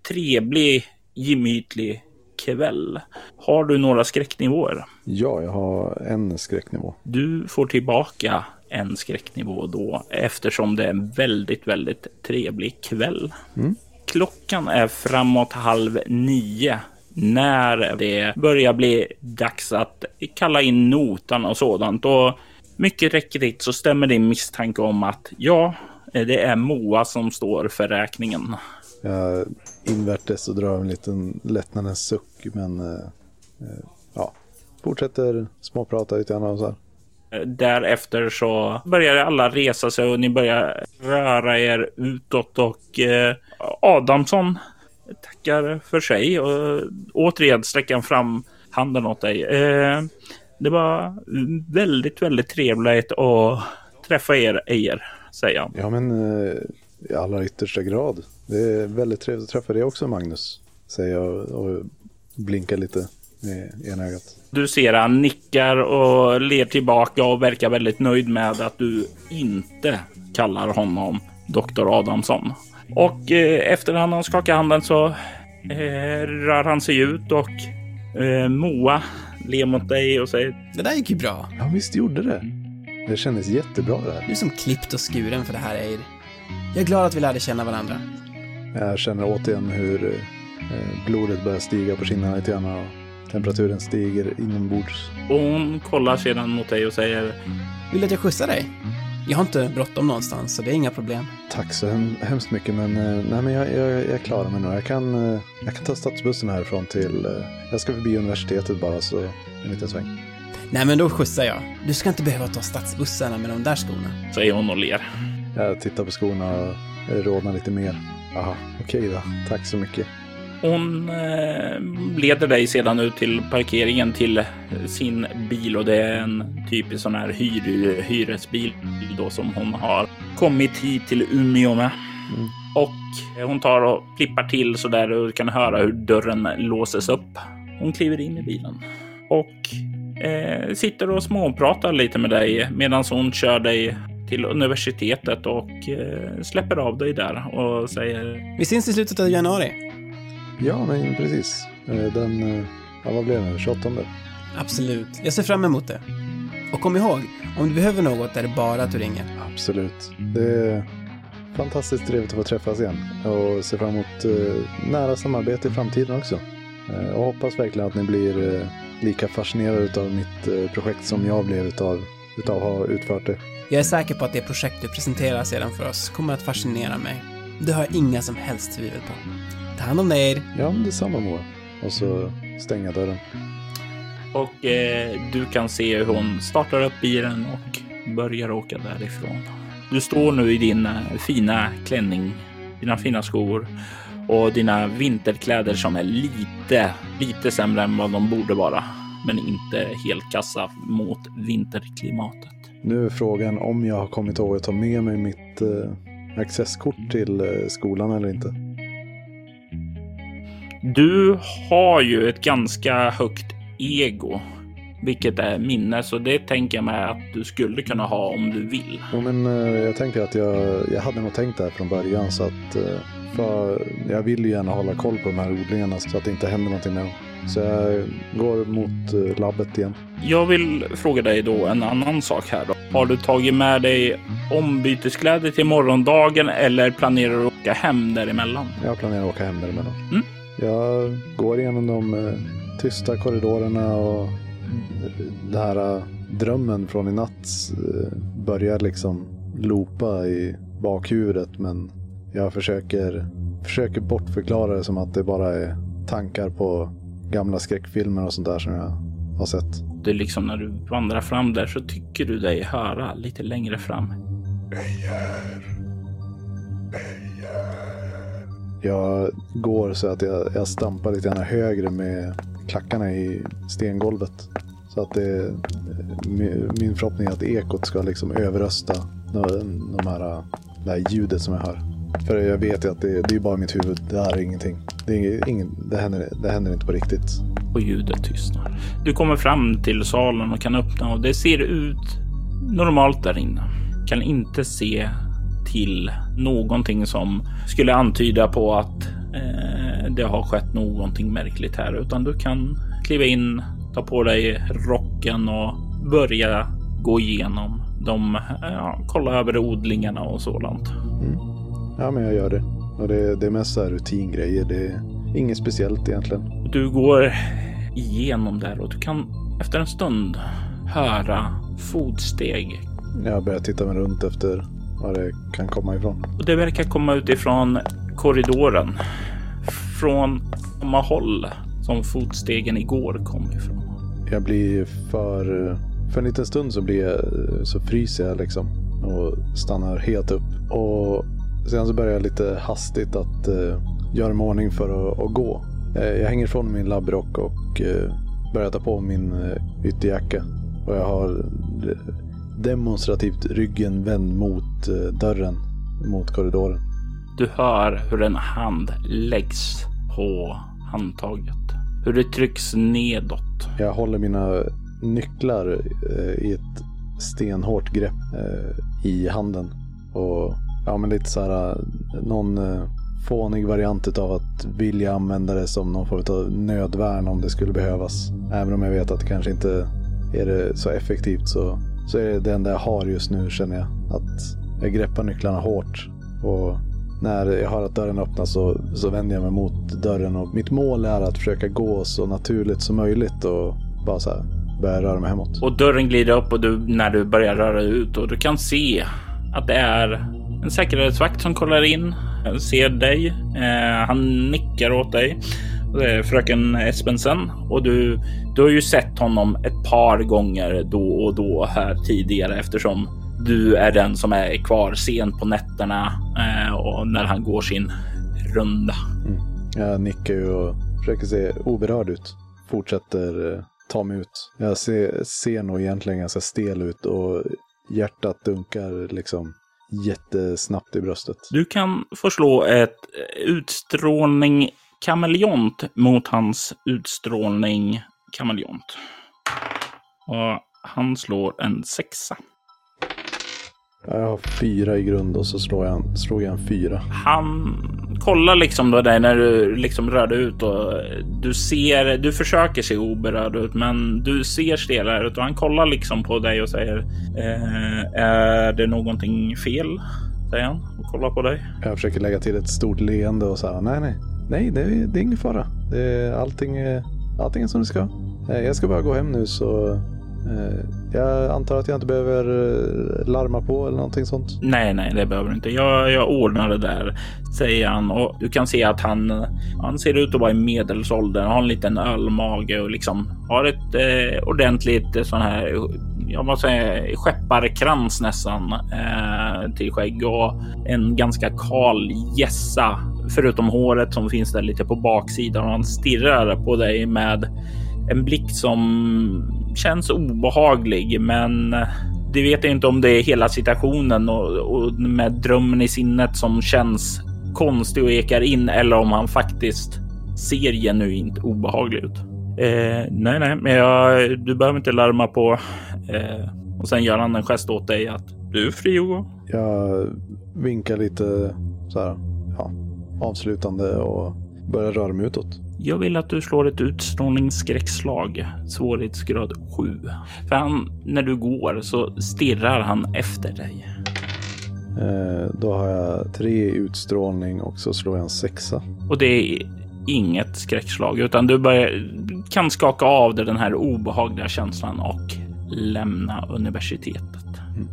Speaker 1: trevlig, gemytlig kväll. Har du några skräcknivåer?
Speaker 2: Ja, jag har en skräcknivå.
Speaker 1: Du får tillbaka en skräcknivå då eftersom det är en väldigt, väldigt trevlig kväll. Mm. Klockan är framåt halv nio när det börjar bli dags att kalla in notan och sådant. Och mycket riktigt så stämmer din misstanke om att ja, det är Moa som står för räkningen.
Speaker 2: Jag invärtes och drar en liten lättnadens suck, men eh, eh, ja, fortsätter småprata lite grann och så här.
Speaker 1: Därefter så börjar alla resa sig och ni börjar röra er utåt och eh, Adamsson tackar för sig och återigen sträcker fram handen åt dig. Eh, Det var väldigt, väldigt trevligt att träffa er, Ejer, säger han.
Speaker 2: Ja, men eh, i allra yttersta grad. Det är väldigt trevligt att träffa dig också, Magnus. Säger jag och blinkar lite med ena ögat.
Speaker 1: Du ser han nickar och ler tillbaka och verkar väldigt nöjd med att du inte kallar honom Dr. Adamsson. Och eh, efter han har skakat handen så eh, rör han sig ut och eh, Moa ler mot dig och säger
Speaker 4: Det där gick ju bra.
Speaker 2: Ja, visst gjorde det. Det kändes jättebra det här.
Speaker 4: Du är som klippt och skuren för det här, Eir. Jag är glad att vi lärde känna varandra.
Speaker 2: Jag känner återigen hur eh, blodet börjar stiga på kinderna lite grann och temperaturen stiger inombords.
Speaker 1: och hon kollar sedan mot dig och säger
Speaker 4: Vill du att jag skjutsar dig? Jag har inte bråttom någonstans, så det är inga problem.
Speaker 2: Tack så hem, hemskt mycket, men, eh, nej, men jag, jag, jag klarar mig nog. Jag kan, eh, jag kan ta stadsbussen härifrån till... Jag ska förbi universitetet bara, så en liten sväng.
Speaker 4: Nej, men då skjutsar jag. Du ska inte behöva ta stadsbussarna med de där skorna.
Speaker 1: säger hon och ler.
Speaker 2: Jag tittar på skorna och rodnar lite mer. Aha, okej då. Tack så mycket.
Speaker 1: Hon eh, leder dig sedan ut till parkeringen till sin bil och det är en typisk sån här hyr, hyresbil då som hon har kommit hit till Umeå med.
Speaker 2: Mm.
Speaker 1: Och hon tar och flippar till så där du kan höra hur dörren låses upp. Hon kliver in i bilen och eh, sitter och småpratar lite med dig medan hon kör dig till universitetet och eh, släpper av dig där och säger
Speaker 4: Vi syns i slutet av januari.
Speaker 2: Ja, men precis. Eh, Den, eh, ja, vad blev det? 28?
Speaker 4: Absolut. Jag ser fram emot det. Och kom ihåg, om du behöver något är det bara att du ringer.
Speaker 2: Absolut. Det är fantastiskt trevligt att få träffas igen och se fram emot nära samarbete i framtiden också. Och hoppas verkligen att ni blir lika fascinerade av mitt projekt som jag blev utav, utav att ha utfört det.
Speaker 4: Jag är säker på att det projekt du presenterar sedan för oss kommer att fascinera mig. Det har jag inga som helst tvivel på. Ta hand om dig.
Speaker 2: Ja, men detsamma Moa. Och så stänga dörren.
Speaker 1: Och eh, du kan se hur hon startar upp bilen och börjar åka därifrån. Du står nu i din eh, fina klänning, dina fina skor och dina vinterkläder som är lite, lite sämre än vad de borde vara. Men inte helt kassa mot vinterklimatet.
Speaker 2: Nu är frågan om jag har kommit ihåg att ta med mig mitt eh, accesskort till eh, skolan eller inte.
Speaker 1: Du har ju ett ganska högt ego, vilket är minne, så det tänker jag mig att du skulle kunna ha om du vill.
Speaker 2: Jo, men eh, jag tänker att jag, jag hade nog tänkt det här från början så att eh, för jag vill ju gärna hålla koll på de här odlingarna så att det inte händer någonting med dem. Så jag går mot eh, labbet igen.
Speaker 1: Jag vill fråga dig då en annan sak här. Då. Har du tagit med dig ombyteskläder till morgondagen eller planerar du att åka hem däremellan?
Speaker 2: Jag planerar att åka hem däremellan.
Speaker 1: Mm.
Speaker 2: Jag går igenom de eh, tysta korridorerna och eh, den här drömmen från i natt börjar liksom loopa i bakhuvudet men jag försöker, försöker bortförklara det som att det bara är tankar på gamla skräckfilmer och sånt där som jag har sett.
Speaker 1: Det är liksom när du vandrar fram där så tycker du dig höra lite längre fram.
Speaker 3: Ejer. Ejer.
Speaker 2: Jag går så att jag, jag stampar lite grann högre med klackarna i stengolvet. Så att det, min min förhoppning är att ekot ska liksom överrösta de, de här, det här ljudet som jag hör. För jag vet ju att det, det är bara mitt huvud. Det här är ingenting. Det, är ingen, det, händer, det händer inte på riktigt.
Speaker 1: och ljudet tystnar. Du kommer fram till salen och kan öppna och det ser ut normalt där inne. Kan inte se till någonting som skulle antyda på att eh, det har skett någonting märkligt här, utan du kan kliva in, ta på dig rocken och börja gå igenom de, ja, kolla över odlingarna och sådant.
Speaker 2: Ja, men jag gör det. Och det, det är mest så här rutingrejer. Det är inget speciellt egentligen.
Speaker 1: Du går igenom där och du kan efter en stund höra fotsteg
Speaker 2: Jag börjar titta mig runt efter var det kan komma ifrån.
Speaker 1: Och det verkar komma utifrån korridoren. Från samma håll som fotstegen igår kom ifrån.
Speaker 2: Jag blir för... För en liten stund så blir jag, så fryser jag liksom och stannar helt upp. Och sen så börjar jag lite hastigt att uh, göra mig ordning för att, att gå. Eh, jag hänger ifrån min labbrock och uh, börjar ta på min eh, ytterjacka. Och jag har eh, demonstrativt ryggen vänd mot eh, dörren, mot korridoren.
Speaker 1: Du hör hur en hand läggs på handtaget. Hur det trycks nedåt.
Speaker 2: Jag håller mina nycklar eh, i ett stenhårt grepp eh, i handen. Och ja, men lite så här, äh, någon äh, fånig variant av att vilja använda det som någon form av nödvärn om det skulle behövas. Även om jag vet att det kanske inte är det så effektivt så, så är det det enda jag har just nu känner jag. Att jag greppar nycklarna hårt. Och när jag hör att dörren öppnas så, så vänder jag mig mot dörren. Och mitt mål är att försöka gå så naturligt som möjligt och bara så här börja röra mig hemåt.
Speaker 1: Och dörren glider upp och du, när du börjar röra ut och du kan se att det är en säkerhetsvakt som kollar in, eh, ser dig. Eh, han nickar åt dig. Fröken Espensen och du, du har ju sett honom ett par gånger då och då här tidigare eftersom du är den som är kvar sent på nätterna eh, och när han går sin runda.
Speaker 2: Mm. Jag nickar ju och försöker se oberörd ut. Fortsätter eh, ta mig ut. Jag ser, ser nog egentligen ganska stel ut och hjärtat dunkar liksom jättesnabbt i bröstet.
Speaker 1: Du kan få slå ett utstrålning kameleont mot hans utstrålning kameleont. Och han slår en sexa.
Speaker 2: Jag har fyra i grund och så slår jag, slog jag en fyra.
Speaker 1: Han kollar liksom då dig när du liksom rörde ut och du ser, du försöker se oberörd ut, men du ser stelare ut och han kollar liksom på dig och säger eh, är det någonting fel? Säger han och kollar på dig.
Speaker 2: Jag försöker lägga till ett stort leende och säga nej, nej, nej, det är, det är ingen fara. Det är, allting, allting är som det ska. Eh, jag ska bara gå hem nu så Eh, jag antar att jag inte behöver eh, larma på eller någonting sånt?
Speaker 1: Nej, nej, det behöver du inte. Jag, jag ordnar det där, säger han och du kan se att han, eh, han ser ut att vara i medelåldern, har en liten ölmage och liksom har ett eh, ordentligt sån här, jag måste säga skepparkrans nästan eh, till skägg och en ganska kal gässa förutom håret som finns där lite på baksidan och han stirrar på dig med en blick som känns obehaglig, men det vet jag inte om det är hela situationen och, och med drömmen i sinnet som känns konstig och ekar in eller om han faktiskt ser genuint obehaglig ut. Eh, nej, nej, men jag, du behöver inte larma på. Eh, och sen gör han en gest åt dig att du är fri Hugo. gå.
Speaker 2: Jag vinkar lite så här, ja, avslutande och börjar röra mig utåt.
Speaker 1: Jag vill att du slår ett utstrålningsskräckslag, svårighetsgrad 7. För han, när du går så stirrar han efter dig.
Speaker 2: Eh, då har jag tre utstrålning och så slår jag en sexa.
Speaker 1: Och det är inget skräckslag, utan du börjar, kan skaka av dig den här obehagliga känslan och lämna universitetet. Mm.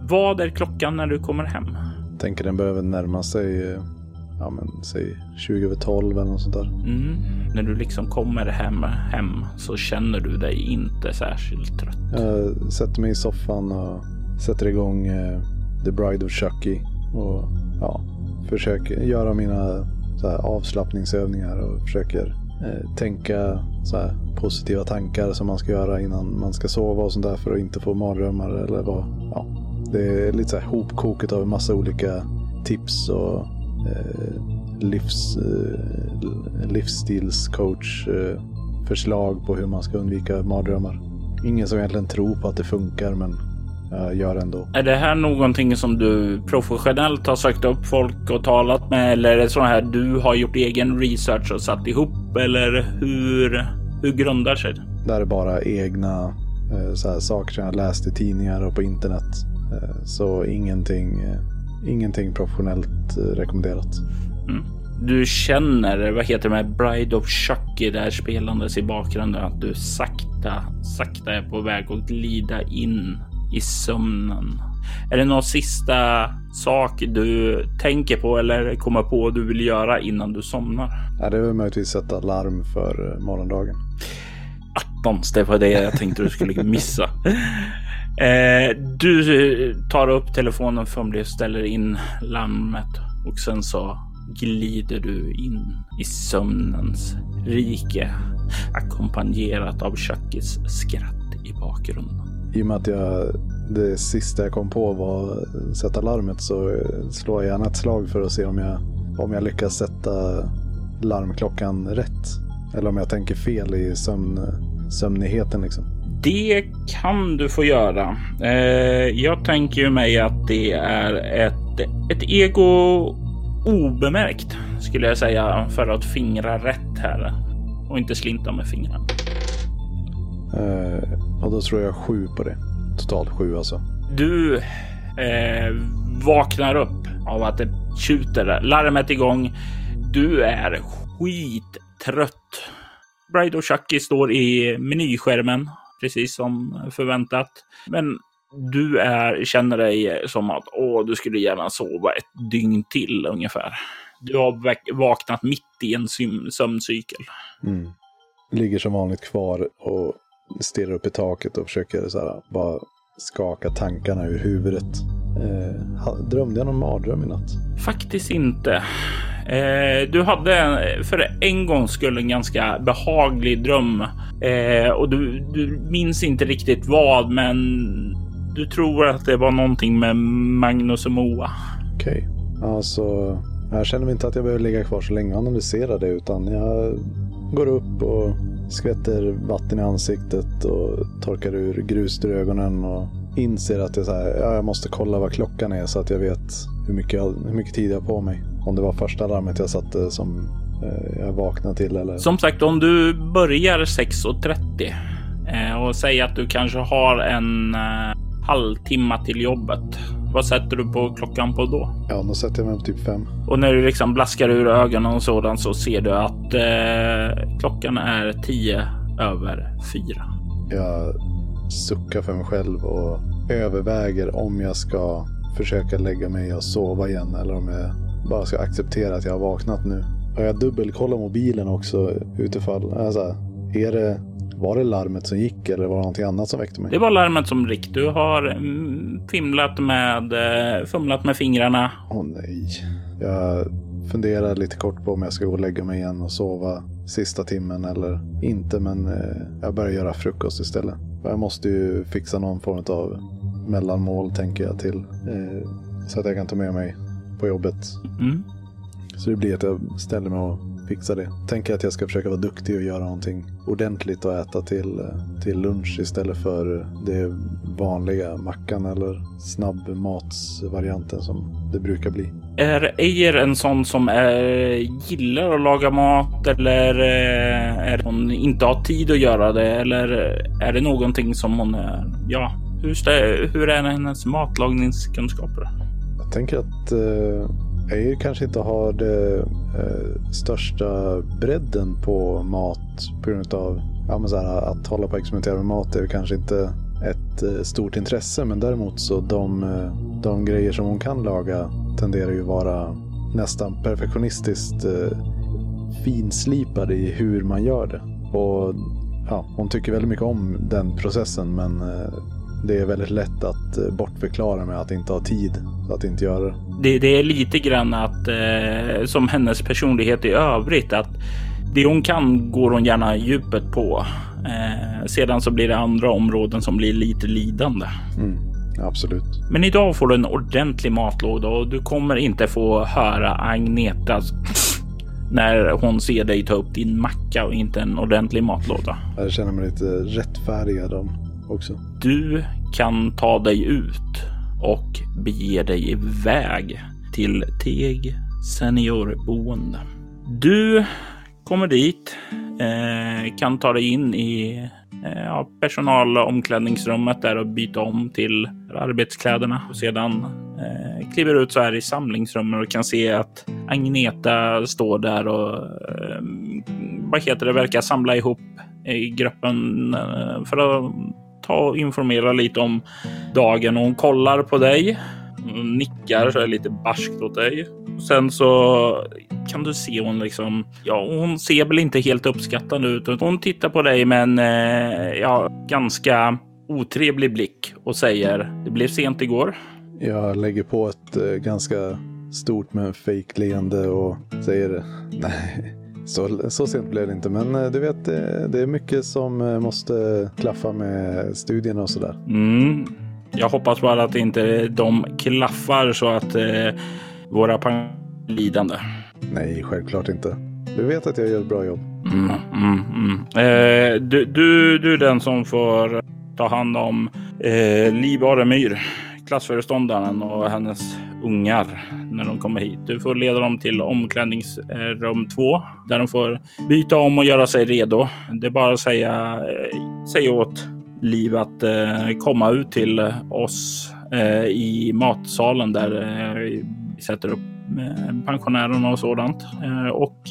Speaker 1: Vad är klockan när du kommer hem?
Speaker 2: tänker den behöver närma sig eh, ja men säg 20 över 12 eller något sånt där.
Speaker 1: Mm. När du liksom kommer hem, hem så känner du dig inte särskilt trött.
Speaker 2: Jag sätter mig i soffan och sätter igång eh, The Bride of Chucky och ja, försöker göra mina så här, avslappningsövningar och försöker eh, tänka så här, positiva tankar som man ska göra innan man ska sova och sånt där för att inte få mardrömmar eller vad. Ja, det är lite så här hopkoket av en massa olika tips och livs, eh, livsstilscoach eh, förslag på hur man ska undvika mardrömmar. Ingen som egentligen tror på att det funkar men jag gör ändå.
Speaker 1: Är det här någonting som du professionellt har sökt upp folk och talat med eller är det så här du har gjort egen research och satt ihop eller hur, hur grundar sig det?
Speaker 2: Det här är bara egna så här, saker som jag läst i tidningar och på internet. Så ingenting Ingenting professionellt eh, rekommenderat.
Speaker 1: Mm. Du känner, vad heter det med Bride of Chucky där spelandes i bakgrunden, att du sakta, sakta är på väg att glida in i sömnen. Är det någon sista sak du tänker på eller kommer på du vill göra innan du somnar?
Speaker 2: Ja, det är väl möjligtvis sätta larm för eh, morgondagen.
Speaker 1: Attans, det var det jag tänkte du skulle missa. (laughs) Eh, du eh, tar upp telefonen från bild och ställer in larmet och sen så glider du in i sömnens rike. ackompanjerat av Chuckys skratt i bakgrunden.
Speaker 2: I och med att jag, det sista jag kom på var att sätta larmet så slår jag gärna ett slag för att se om jag, om jag lyckas sätta larmklockan rätt. Eller om jag tänker fel i sömn, sömnigheten liksom.
Speaker 1: Det kan du få göra. Eh, jag tänker ju mig att det är ett, ett ego obemärkt skulle jag säga för att fingra rätt här och inte slinta med fingrarna.
Speaker 2: Eh, och då tror jag sju på det. Totalt sju alltså.
Speaker 1: Du eh, vaknar upp av att det tjuter. Larmet igång. Du är skittrött. Bride och Chucky står i menyskärmen precis som förväntat. Men du är, känner dig som att åh, du skulle gärna sova ett dygn till ungefär. Du har vaknat mitt i en sömncykel.
Speaker 2: Mm. Ligger som vanligt kvar och stirrar upp i taket och försöker så här, bara skaka tankarna ur huvudet. Eh, drömde jag någon mardröm i natt?
Speaker 1: Faktiskt inte. Eh, du hade för en gång skulle en ganska behaglig dröm eh, och du, du minns inte riktigt vad, men du tror att det var någonting med Magnus och Moa.
Speaker 2: Okej, okay. alltså jag känner inte att jag behöver ligga kvar så länge och analysera det utan jag går upp och skvätter vatten i ansiktet och torkar ur grus ur ögonen och inser att jag, så här, ja, jag måste kolla vad klockan är så att jag vet hur mycket, hur mycket tid jag har på mig. Om det var första larmet jag satte som eh, jag vaknade till eller...
Speaker 1: Som sagt, om du börjar 6.30 eh, och säger att du kanske har en eh, halvtimme till jobbet. Vad sätter du på klockan på då?
Speaker 2: Ja, då sätter jag mig på typ fem.
Speaker 1: Och när du liksom blaskar ur ögonen och sådant så ser du att eh, klockan är tio över fyra.
Speaker 2: Jag suckar för mig själv och överväger om jag ska försöka lägga mig och sova igen eller om jag bara ska acceptera att jag har vaknat nu. Och jag dubbelkollar mobilen också utifall. Alltså, är det var det larmet som gick eller var det någonting annat som väckte mig?
Speaker 1: Det var larmet som gick. Du har mm, fimlat med, eh, fumlat med fingrarna.
Speaker 2: Åh oh, nej. Jag funderar lite kort på om jag ska gå och lägga mig igen och sova sista timmen eller inte. Men eh, jag börjar göra frukost istället. Jag måste ju fixa någon form av mellanmål tänker jag till. Eh, så att jag kan ta med mig på jobbet. Mm. Så det blir att jag ställer mig och fixa det. Tänker att jag ska försöka vara duktig och göra någonting ordentligt att äta till, till lunch istället för det vanliga mackan eller snabbmatsvarianten som det brukar bli.
Speaker 1: Är Ejer en sån som är, gillar att laga mat eller eh, är hon inte har tid att göra det? Eller är det någonting som hon är, ja, hur, hur är hennes matlagningskunskaper?
Speaker 2: Jag tänker att eh EU kanske inte har det eh, största bredden på mat på grund av ja, men så här, att hålla på och experimentera med mat är kanske inte ett eh, stort intresse. Men däremot så de, eh, de grejer som hon kan laga tenderar ju vara nästan perfektionistiskt eh, finslipade i hur man gör det. Och ja, hon tycker väldigt mycket om den processen men eh, det är väldigt lätt att eh, bortförklara med att inte ha tid att inte göra det.
Speaker 1: Det, det är lite grann att eh, som hennes personlighet i övrigt att det hon kan går hon gärna djupet på. Eh, sedan så blir det andra områden som blir lite lidande.
Speaker 2: Mm, absolut.
Speaker 1: Men idag får du en ordentlig matlåda och du kommer inte få höra Agneta när hon ser dig ta upp din macka och inte en ordentlig matlåda.
Speaker 2: Jag känner mig lite rättfärdigad om också.
Speaker 1: Du kan ta dig ut och bege dig iväg till Teg seniorboende. Du kommer dit, eh, kan ta dig in i eh, personalomklädningsrummet där och byta om till arbetskläderna och sedan eh, kliver ut så här i samlingsrummet och kan se att Agneta står där och eh, vad heter det, verkar samla ihop i gruppen eh, för att ta och informera lite om dagen. Och hon kollar på dig, hon nickar så är lite barskt åt dig. Sen så kan du se hon liksom, ja, hon ser väl inte helt uppskattande ut. Hon tittar på dig med en eh, ja, ganska otrevlig blick och säger det blev sent igår.
Speaker 2: Jag lägger på ett eh, ganska stort men fake leende och säger nej, så, så sent blev det inte, men eh, du vet, det, det är mycket som eh, måste klaffa med studierna och sådär.
Speaker 1: Mm. Jag hoppas bara att inte de klaffar så att eh, våra är lidande.
Speaker 2: Nej, självklart inte. Du vet att jag gör ett bra jobb.
Speaker 1: Mm, mm, mm. Eh, du, du, du är den som får ta hand om eh, Liv Aremyr, klassföreståndaren och hennes ungar när de kommer hit. Du får leda dem till omklädningsrum två där de får byta om och göra sig redo. Det är bara att säga, eh, säga åt Liv att eh, komma ut till eh, oss i matsalen där vi sätter upp pensionärerna och sådant. Och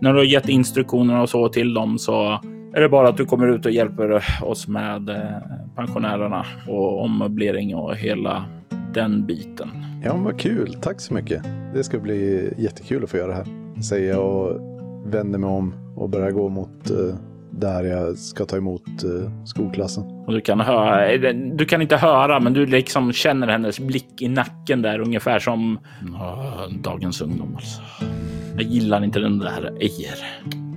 Speaker 1: när du har gett instruktionerna och så till dem så är det bara att du kommer ut och hjälper oss med pensionärerna och ommöblering och hela den biten.
Speaker 2: Ja, men vad kul. Tack så mycket. Det ska bli jättekul att få göra det här. Säger jag och vänder mig om och börjar gå mot uh, där jag ska ta emot uh, skolklassen.
Speaker 1: Och du kan höra, du kan inte höra, men du liksom känner hennes blick i nacken där ungefär som dagens ungdom. Alltså. Jag gillar inte den där Ejer.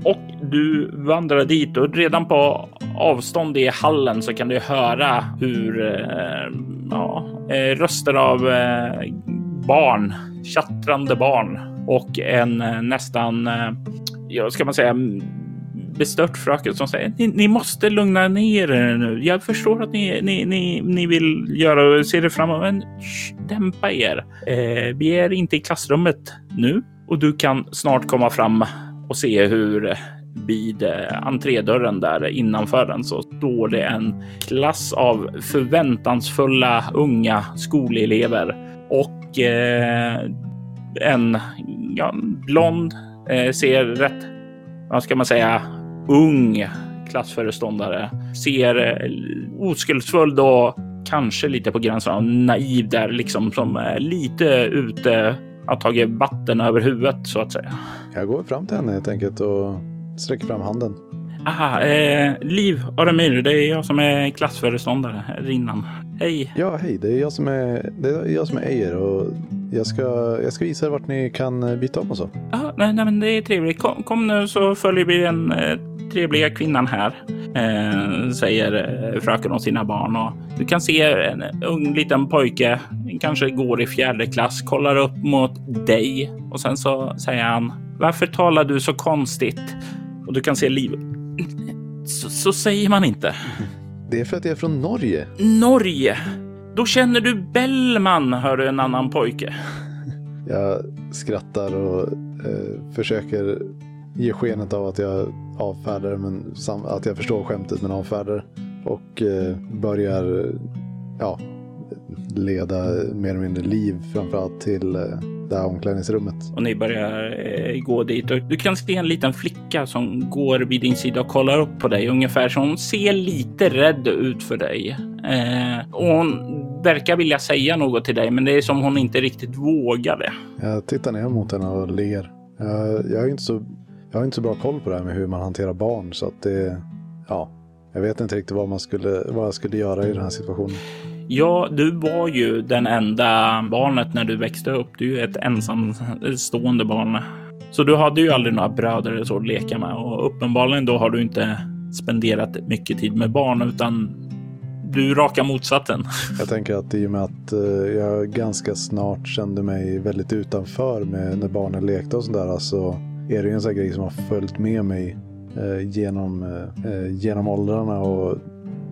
Speaker 1: Och du vandrar dit och redan på avstånd i hallen så kan du höra hur eh, ja, eh, röster av eh, barn, tjattrande barn och en eh, nästan, ja, ska man säga, bestört fröken som säger ni, ni måste lugna ner er nu. Jag förstår att ni, ni, ni, ni vill göra och ser det framåt, men sh, dämpa er. Eh, vi är inte i klassrummet nu och du kan snart komma fram och se hur vid eh, entrédörren där innanför den så står det en klass av förväntansfulla unga skolelever och eh, en ja, blond eh, ser rätt, vad ska man säga, ung klassföreståndare ser eh, oskuldsfull och kanske lite på gränsen av naiv där liksom som är lite ute har tagit vatten över huvudet så att säga.
Speaker 2: Jag går fram till henne helt enkelt och sträcker fram handen.
Speaker 1: Aha, eh, Liv Aramir, det är jag som är klassföreståndare här innan. Hej!
Speaker 2: Ja, hej, det är jag som är, det är, jag som är Ejer och jag ska, jag ska visa er vart ni kan eh, byta om och så.
Speaker 1: Ja, nej, nej, men det är trevligt. Kom, kom nu så följer vi den eh, trevliga kvinnan här, eh, säger eh, fröken och sina barn. Och du kan se en ung liten pojke, kanske går i fjärde klass, kollar upp mot dig och sen så säger han varför talar du så konstigt? Och du kan se liv. Så, så säger man inte.
Speaker 2: Det är för att jag är från Norge.
Speaker 1: Norge? Då känner du Bellman, hör du en annan pojke.
Speaker 2: Jag skrattar och eh, försöker ge skenet av att jag avfärdar men att jag förstår skämtet men avfärdar. Och eh, börjar ja, leda mer eller mindre liv framförallt till eh, det här omklädningsrummet.
Speaker 1: Och ni börjar eh, gå dit och du kan se en liten flicka som går vid din sida och kollar upp på dig ungefär så hon ser lite rädd ut för dig. Eh, och hon verkar vilja säga något till dig, men det är som hon inte riktigt vågade.
Speaker 2: Jag tittar ner mot henne och ler. Jag, jag, är inte så, jag har inte så bra koll på det här med hur man hanterar barn, så att det, ja, jag vet inte riktigt vad, man skulle, vad jag skulle göra i den här situationen.
Speaker 1: Ja, du var ju den enda barnet när du växte upp. Du är ett ensamstående barn. Så du hade ju aldrig några bröder eller så att leka med och uppenbarligen då har du inte spenderat mycket tid med barn utan du raka motsatsen. (laughs)
Speaker 2: Jag tänker att i och med att eh, jag ganska snart kände mig väldigt utanför med när barnen lekte och sådär så är det ju en sån grej som har följt med mig eh, genom, eh, eh genom åldrarna och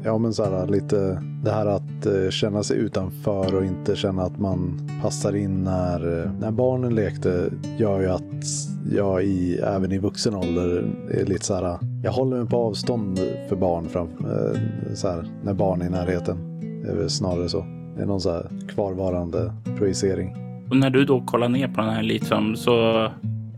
Speaker 2: Ja, men så här, lite det här att eh, känna sig utanför och inte känna att man passar in när, eh, när barnen lekte gör ju att jag i, även i vuxen ålder är lite så här, jag håller mig på avstånd för barn fram, eh, så här, när barn är i närheten. Det är väl snarare så. Det är någon så här kvarvarande projicering.
Speaker 1: Och när du då kollar ner på den här liksom så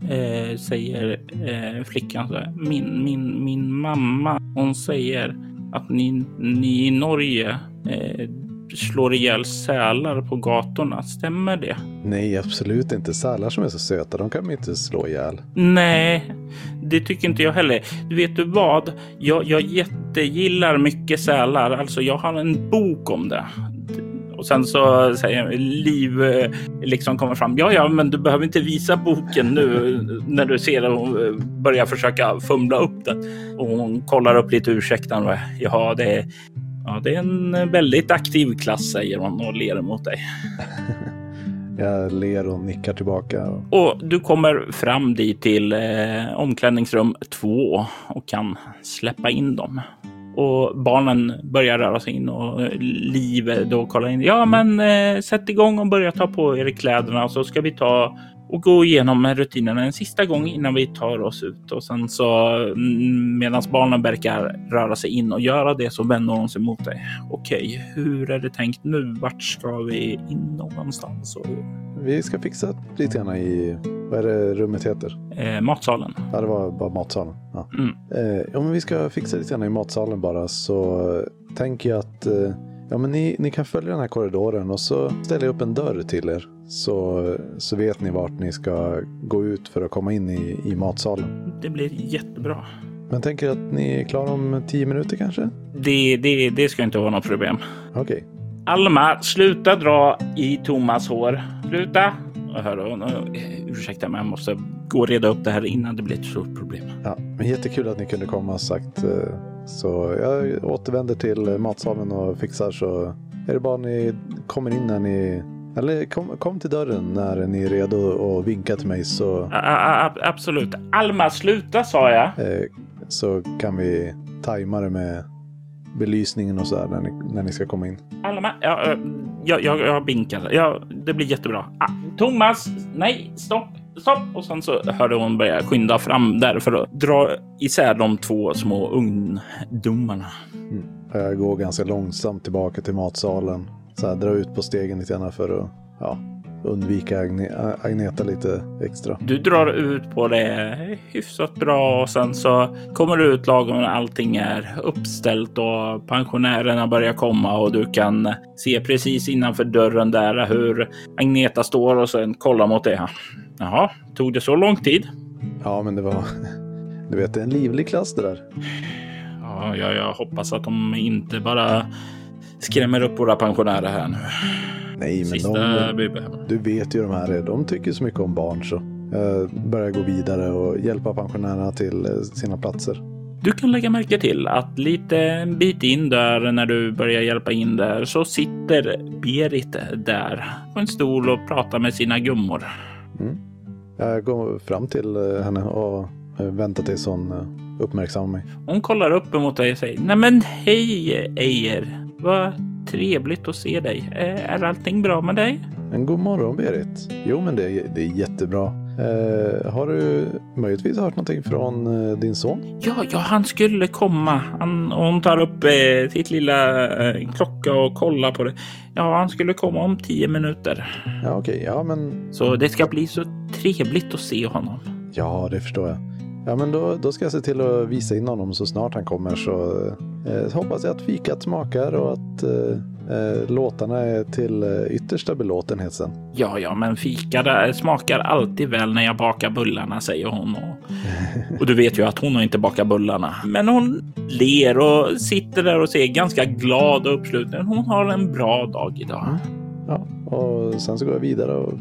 Speaker 1: eh, säger eh, flickan så här, min, min, min mamma, hon säger att ni, ni i Norge eh, slår ihjäl sälar på gatorna. Stämmer det?
Speaker 2: Nej, absolut inte. Sälar som är så söta, de kan man inte slå ihjäl.
Speaker 1: Nej, det tycker inte jag heller. Du vet du vad? Jag, jag jättegillar mycket sälar. Alltså, jag har en bok om det. Och sen så säger Liv eh, liksom kommer fram. Ja, ja, men du behöver inte visa boken nu när du ser att hon eh, börjar försöka fumla upp den. Och hon kollar upp lite ursäktande. Ja, det är, ja, det är en väldigt aktiv klass, säger hon och ler mot dig. (laughs)
Speaker 2: Jag ler och nickar tillbaka.
Speaker 1: Och du kommer fram dit till eh, omklädningsrum två och kan släppa in dem. Och barnen börjar röra sig in och Liv då kollar in. Ja, men eh, sätt igång och börja ta på er kläderna och så ska vi ta och gå igenom rutinerna en sista gång innan vi tar oss ut. Och sen så mm, medan barnen verkar röra sig in och göra det så vänder hon sig mot dig. Okej, hur är det tänkt nu? Vart ska vi in någonstans? Och
Speaker 2: Vi ska fixa lite grann i, vad är det rummet heter?
Speaker 1: eh, matsalen.
Speaker 2: Ja, det var bara matsalen. Ja.
Speaker 1: Mm.
Speaker 2: Eh, ja, men vi ska fixa lite grann i matsalen bara så tänker jag att eh, ja, men ni, ni kan följa den här korridoren och så ställer jag upp en dörr till er. Så, så vet ni vart ni ska gå ut för att komma in i, i matsalen.
Speaker 1: Det blir jättebra.
Speaker 2: Men tänker att ni är klara om tio minuter kanske?
Speaker 1: Det, det, det ska inte vara något problem.
Speaker 2: Okej.
Speaker 1: Alma, sluta dra i Thomas hår. Sluta! Hör Ursäkta, men jag måste gå och reda upp det här innan det blir ett stort problem.
Speaker 2: Ja, men jättekul att ni kunde komma sagt. eh, Så jag återvänder till matsalen och fixar så är det bara ni kommer in när ni eller kom, kom till dörren när ni är redo och vinka till mig så,
Speaker 1: A- a- a- absolut. Alma, sluta sa jag.
Speaker 2: eh, så kan vi tajma det med belysningen och så där när ni, när ni ska komma in.
Speaker 1: Alma, ja, jag, jag, jag binkar. Ja, det blir jättebra. Ah, Thomas, nej, stopp, stopp. Och sen så hörde hon börja skynda fram där för att dra isär de två små ungdomarna.
Speaker 2: Jag går ganska långsamt tillbaka till matsalen. Så här, drar ut på stegen lite grann för att ja, undvika Agne Agneta lite extra.
Speaker 1: Du drar ut på det hyfsat bra och sen så kommer du ut lagom när allting är uppställt och pensionärerna börjar komma och du kan se precis innanför dörren där hur Agneta står och sen kollar mot det. Jaha, tog det så lång tid?
Speaker 2: Ja, men det var... Du vet, det är en livlig klass det där.
Speaker 1: Ja, jag, jag hoppas att de inte bara skrämmer upp våra pensionärer här nu.
Speaker 2: Nej, men
Speaker 1: Sista
Speaker 2: de, du vet ju de här är. De tycker så mycket om barn så. Jag börjar gå vidare och hjälpa pensionärerna till eh, sina platser.
Speaker 1: Du kan lägga märke till att lite en bit in där när du börjar hjälpa in där så sitter Berit där på en stol och pratar med sina gummor.
Speaker 2: Jag går fram till eh, henne och eh, väntar tills hon eh, uppmärksammar mig.
Speaker 1: Hon kollar upp emot dig och säger Nej men hej Ejer. Vad trevligt att se dig. Eh, Är allting bra med dig?
Speaker 2: En god morgon Berit. Jo, men det, är- det är jättebra. Eh, har du möjligtvis hört någonting från eh, din son?
Speaker 1: Ja, ja, han skulle komma. Han, hon tar upp eh, sitt lilla eh, klocka och kollar på det. Ja, han skulle komma om tio minuter.
Speaker 2: Ja, okej. Ja, men
Speaker 1: Så det ska bli så trevligt att se honom.
Speaker 2: ja, det förstår jag. Ja, men då, då ska jag se till att visa in honom så snart han kommer så eh, hoppas jag att fikat smakar och att eh, eh, låtarna är till eh, yttersta belåtenhet sen.
Speaker 1: Ja, ja, men fika där smakar alltid väl när jag bakar bullarna, säger hon. Och, och du vet ju att hon har inte bakat bullarna. Men hon ler och sitter där och ser ganska glad och uppsluten. Hon har en bra dag idag.
Speaker 2: Ja, och sen så går jag vidare och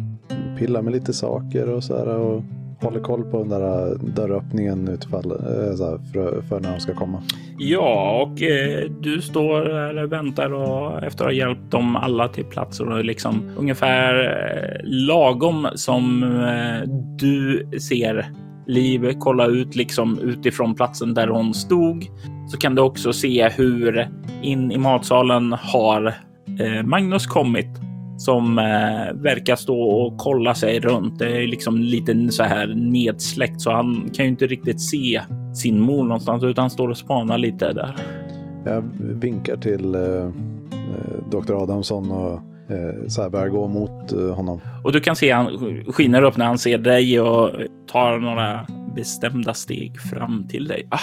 Speaker 2: pillar med lite saker och så här och håller koll på den där äh, dörröppningen utfall, äh, så här, för, för när de ska komma.
Speaker 1: Ja, och eh, du står där och väntar och efter att ha hjälpt dem alla till plats och liksom ungefär eh, lagom som eh, du ser Liv kolla ut liksom utifrån platsen där hon stod så kan du också se hur in i matsalen har eh, Magnus kommit som eh, verkar stå och kolla sig runt. Det är liksom lite så här nedsläckt så han kan ju inte riktigt se sin mor någonstans utan står och spanar lite där.
Speaker 2: Jag vinkar till eh, eh, Dr. Adamsson och eh, så här börjar gå mot eh, honom.
Speaker 1: Och du kan se han skiner upp när han ser dig och tar några bestämda steg fram till dig. Ah,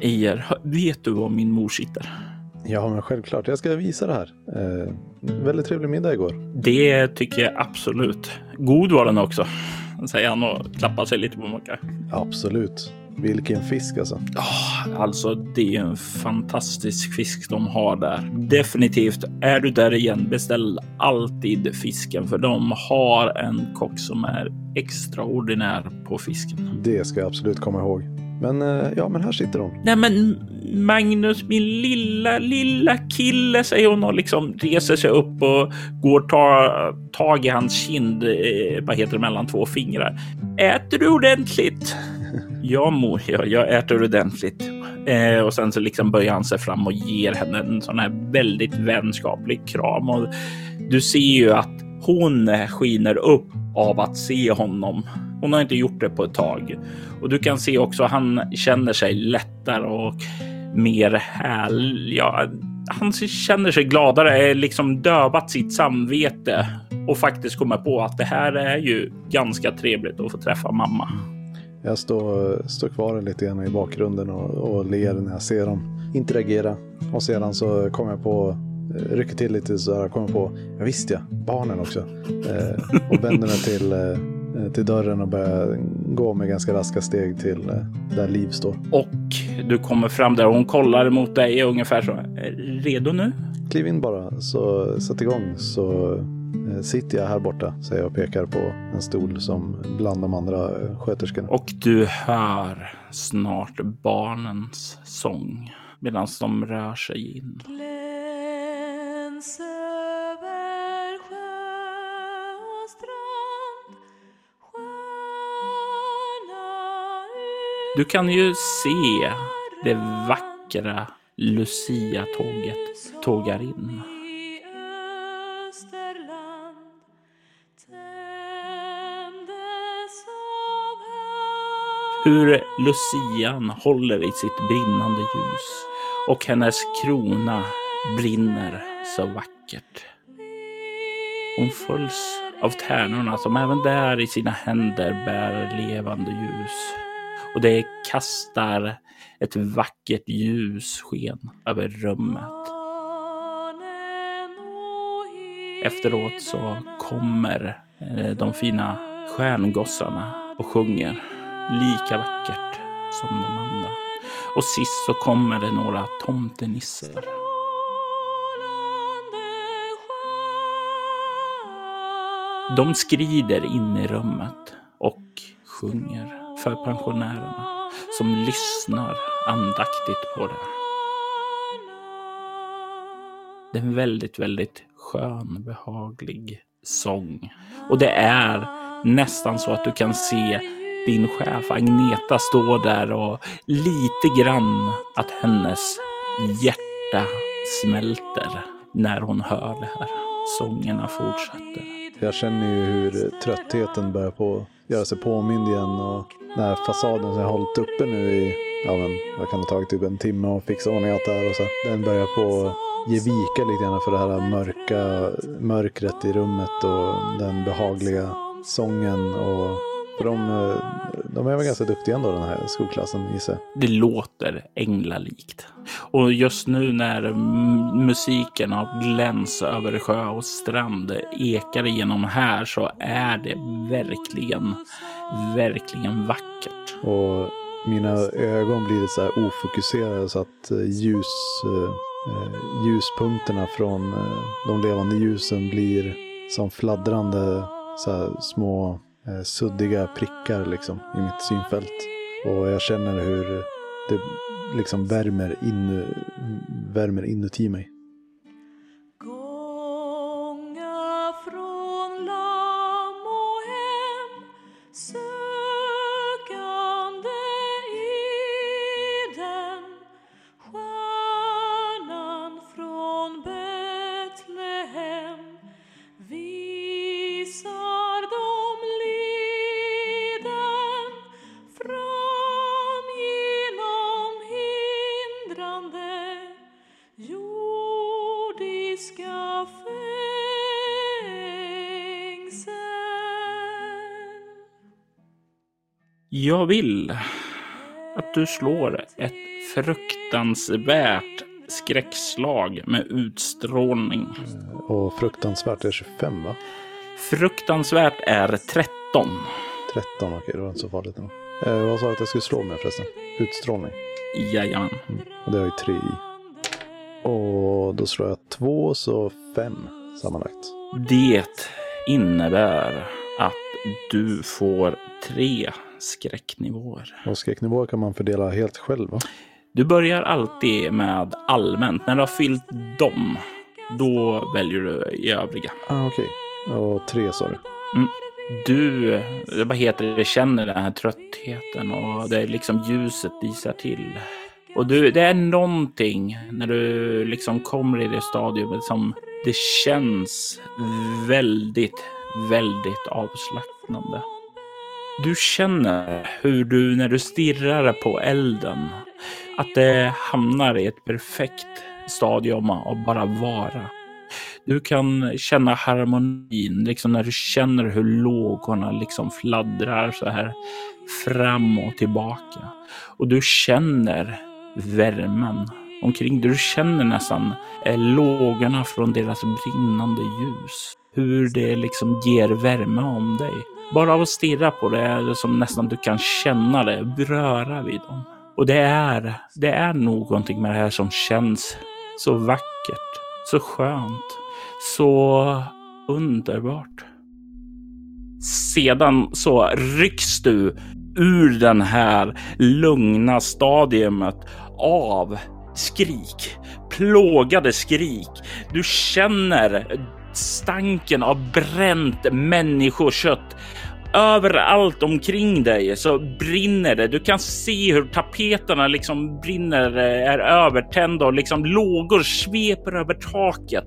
Speaker 1: Ejer, vet du var min mor sitter?
Speaker 2: Ja, men självklart. Jag ska visa det här. Eh, väldigt trevlig middag igår.
Speaker 1: Det tycker jag absolut. God var den också, säger han och klappar sig lite på mackan.
Speaker 2: Absolut. Vilken fisk alltså.
Speaker 1: Oh, alltså, det är en fantastisk fisk de har där. Definitivt. Är du där igen, beställ alltid fisken för de har en kock som är extraordinär på fisken.
Speaker 2: Det ska jag absolut komma ihåg. Men eh, ja, men här sitter de.
Speaker 1: Nej, men Magnus, min lilla, lilla kille, säger hon och liksom reser sig upp och går tar tag i hans kind, eh, vad heter det, mellan två fingrar. Äter du ordentligt? (laughs) ja, mor, jag, jag äter ordentligt. Eh, och sen så liksom böjer han sig fram och ger henne en sån här väldigt vänskaplig kram. Och du ser ju att hon skiner upp av att se honom. Hon har inte gjort det på ett tag och du kan se också att han känner sig lättare och mer härlig. Ja, han känner sig gladare, liksom dövat sitt samvete och faktiskt kommer på att det här är ju ganska trevligt att få träffa mamma.
Speaker 2: Jag står, står kvar lite grann i bakgrunden och, och ler när jag ser dem interagera. Och sedan så kommer jag på, rycker till lite så här, kommer på, ja visst ja, barnen också. Eh, och vänder mig till, eh, till dörren och börjar gå med ganska raska steg till eh, där Liv står.
Speaker 1: Och du kommer fram där och hon kollar mot dig ungefär så. Redo nu?
Speaker 2: Kliv in bara så sätt igång så eh, sitter jag här borta, säger jag och pekar på en stol som bland de andra eh, sköterskorna.
Speaker 1: Och du hör snart barnens sång medan de rör sig in.
Speaker 5: Gläns över sjö och strand Stjärna
Speaker 1: Du kan ju se det vackra Lucia-tåget tågar in. Hur Lucian håller i sitt brinnande ljus och hennes krona brinner så vackert. Hon följs av tärnorna som även där i sina händer bär levande ljus. Och det kastar ett vackert ljussken över rummet. Efteråt så kommer eh, de fina stjärngossarna och sjunger lika vackert som de andra. Och sist så kommer det några tomtenissar. De skrider in i rummet och sjunger för pensionärerna som lyssnar andaktigt på det. Det är en väldigt, väldigt skön, behaglig sång. Och det är nästan så att du kan se din chef Agneta stå där och lite grann att hennes hjärta smälter när hon hör det här. Sångerna fortsätter.
Speaker 2: Jag känner ju hur tröttheten börjar på göra sig påmind igen och den här fasaden som jag har hållit uppe nu i, ja men, vad kan det ha tagit typ en timme att fixa ordning allt det här och så. Den börjar på ge vika lite grann för det här mörka mörkret i rummet och den behagliga sången och för de, eh, de är väl ganska duktiga ändå den här skolklassen gissar jag.
Speaker 1: Det låter änglalikt. Och just nu när musiken av gläns över sjö och strand ekar igenom här så är det verkligen, verkligen vackert.
Speaker 2: Och mina ögon blir så här ofokuserade så att eh, ljus, eh, eh, ljuspunkterna från de levande ljusen blir som fladdrande så här, små eh, suddiga prickar liksom i mitt synfält. Och jag känner hur det liksom värmer, in, värmer inuti mig.
Speaker 1: Jag vill att du slår ett fruktansvärt skräckslag med utstrålning.
Speaker 2: Och fruktansvärt är 25 va?
Speaker 1: Fruktansvärt är 13.
Speaker 2: 13, okej det var inte så farligt. Eh, vad sa du att jag skulle slå med förresten? Utstrålning.
Speaker 1: Jajamän.
Speaker 2: Och det har ju tre i. Och då slår jag två, så fem sammanlagt.
Speaker 1: Det innebär att du får tre skräcknivåer.
Speaker 2: Och skräcknivåer kan man fördela helt själv va?
Speaker 1: Du börjar alltid med allmänt. När du har fyllt dem, då väljer du i övriga.
Speaker 2: Ah, okej. Och tre sa du.
Speaker 1: Du, eh, vad heter det, känner den här tröttheten och det är liksom ljuset disar till. Och du, det är någonting när du liksom kommer i det stadiet som det känns väldigt, väldigt avslappnande. Du känner hur du när du stirrar på elden, att det hamnar i ett perfekt stadium av bara vara. Du kan känna harmonin, liksom när du känner hur lågorna liksom fladdrar så här fram och tillbaka. Och du känner värmen omkring dig. Du känner nästan eh, lågorna från deras brinnande ljus. Hur det liksom ger värme om dig. Bara av att stirra på det är det som nästan du kan känna det, röra vid dem. Och det är, det är någonting med det här som känns så vackert, så skönt, så underbart. Sedan så rycks du ur den här lugna stadiumet av skrik, plågade skrik. Du känner stanken av bränt människokött. Överallt omkring dig så brinner det. Du kan se hur tapeterna liksom brinner, eh, är övertända och liksom lågor sveper över taket.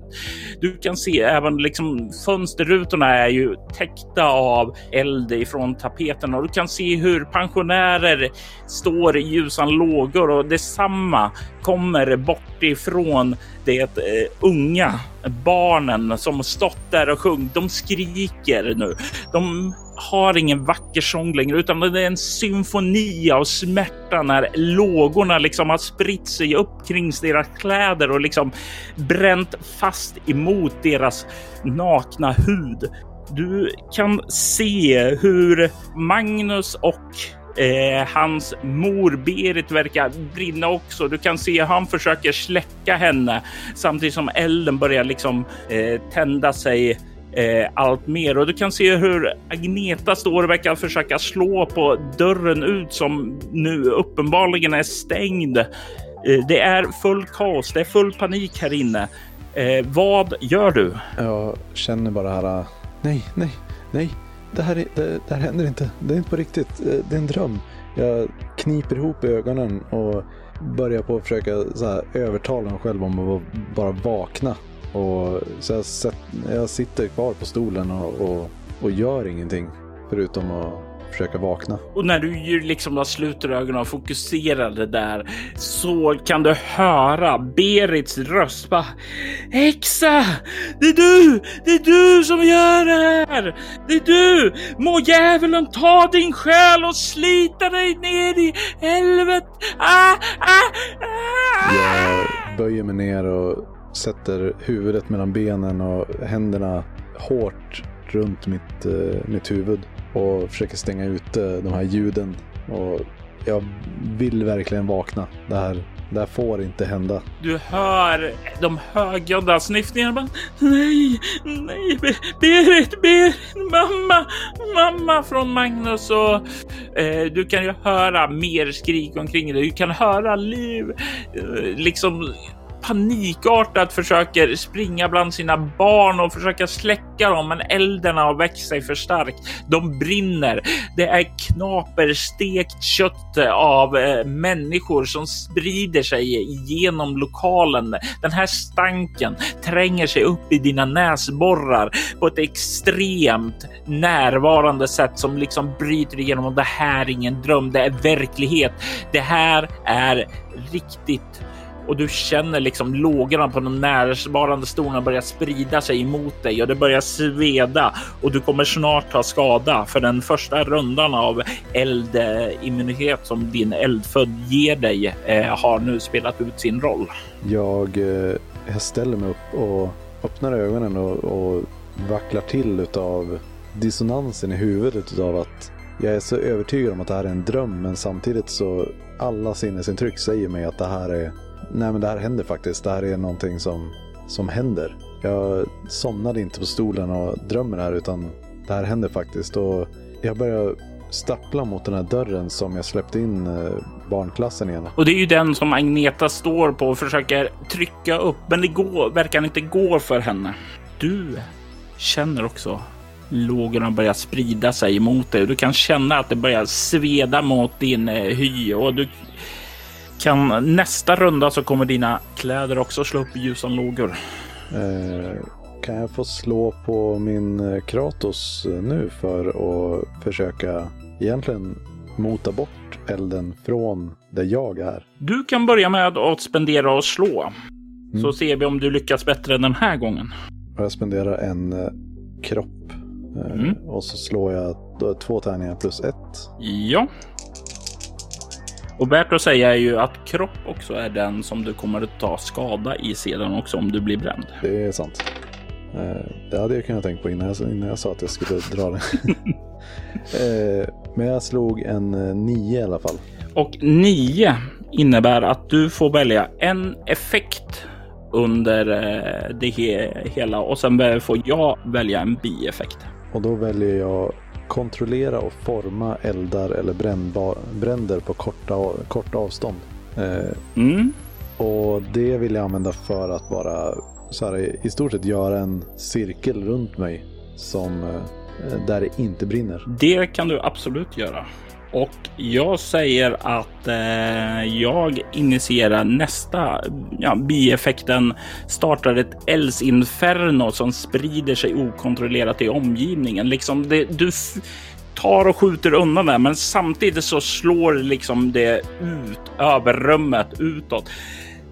Speaker 1: Du kan se även liksom fönsterrutorna är ju täckta av eld ifrån tapeterna och du kan se hur pensionärer står i ljusan lågor och detsamma kommer bort ifrån det eh, unga barnen som stått där och sjungit. De skriker nu. De har ingen vacker sång längre, utan det är en symfoni av smärta när lågorna liksom har spritt sig upp kring deras kläder och liksom bränt fast emot deras nakna hud. Du kan se hur Magnus och Eh, hans mor Berit verkar brinna också. Du kan se hur han försöker släcka henne samtidigt som elden börjar liksom eh, tända sig eh, allt mer och du kan se hur Agneta står och verkar försöka slå på dörren ut som nu uppenbarligen är stängd. Eh, det är full kaos, det är full panik här inne. Eh, vad gör du?
Speaker 2: Jag känner bara här. Eh, nej, nej, nej. Det här, är, det, det här händer inte. Det är inte på riktigt. Eh, det är en dröm. Jag kniper ihop ögonen och börjar på att försöka så här, övertala mig själv om att bara vakna. Och, så jag, sätt, jag sitter kvar på stolen och, och, och gör ingenting förutom att försöka vakna.
Speaker 1: Och när du liksom sluter ögonen och fokuserar det där så kan du höra Berits röst. Bara, Häxa! Det är du! Det är du som gör det här! Det är du! Må djävulen ta din själ och slita dig ner i helvetet! Ah, ah, ah!
Speaker 2: Jag böjer mig ner och sätter huvudet mellan benen och händerna hårt runt mitt, eh, mitt huvud och försöker stänga ute eh, de här ljuden. Och jag vill verkligen vakna. Det här, det här får inte hända.
Speaker 1: Du hör de högljudda snyftningarna. Bara, nej, nej, Berit, Berit, mamma, mamma från Magnus. Och, eh, du kan ju höra mer skrik omkring dig. Du kan höra Liv eh, liksom panikartat försöker springa bland sina barn och försöka släcka dem, men elden har växt sig för stark. De brinner. Det är knaperstekt kött av eh, människor som sprider sig genom lokalen. Den här stanken tränger sig upp i dina näsborrar på ett extremt närvarande sätt som liksom bryter igenom. Det här är ingen dröm, det är verklighet. Det här är riktigt och du känner liksom lågorna på de närvarande stolarna börja sprida sig emot dig och det börjar sveda och du kommer snart ta skada för den första rundan av eldimmunitet som din eldfödd ger dig eh, har nu spelat ut sin roll.
Speaker 2: Jag, eh, jag ställer mig upp och öppnar ögonen och, och vacklar till utav dissonansen i huvudet utav att jag är så övertygad om att det här är en dröm men samtidigt så alla sinnesintryck säger mig att det här är, nej men det här händer faktiskt. Det här är någonting som, som händer. Jag somnade inte på stolen och drömmer här utan det här händer faktiskt. Och jag börjar stappla mot den här dörren som jag släppte in eh, barnklassen igen.
Speaker 1: Och det är ju den som Agneta står på och försöker trycka upp, men det går, verkar inte gå för henne. Du känner också lågorna börjar sprida sig mot dig. Du kan känna att det börjar sveda mot din eh, hy och du kan nästa runda så kommer dina kläder också slå upp i ljusa lågor.
Speaker 2: Eh, kan jag få slå på min eh, Kratos eh, nu för att försöka egentligen mota bort elden från där jag är?
Speaker 1: Du kan börja med att spendera och slå.
Speaker 2: Mm.
Speaker 1: Så ser vi om du lyckas bättre den här gången.
Speaker 2: Jag spenderar en eh, kropp.
Speaker 1: Mm.
Speaker 2: Och så slår jag två tärningar plus ett.
Speaker 1: Ja. Och värt att säga är ju att kropp också är den som du kommer att ta skada i sedan också om du blir bränd.
Speaker 2: Det är sant. Eh, Det hade jag kunnat tänka på innan jag, innan jag sa att jag skulle dra det. (laughs) Eh, Men jag slog en eh, nio i alla fall.
Speaker 1: Och 9 innebär att du får välja en effekt under det he hela och sen får jag välja en bieffekt.
Speaker 2: Och då väljer jag kontrollera och forma eldar eller bränder på korta, korta avstånd. Eh,
Speaker 1: Mm.
Speaker 2: och det vill jag använda för att bara så här, i- i stort sett göra en cirkel runt mig som eh, där det inte brinner.
Speaker 1: Det kan du absolut göra. Och jag säger att eh, jag initierar nästa ja, bieffekten startar ett eldsinferno som sprider sig okontrollerat i omgivningen. Liksom det, du tar och skjuter undan det, men samtidigt så slår liksom det ut över rummet utåt.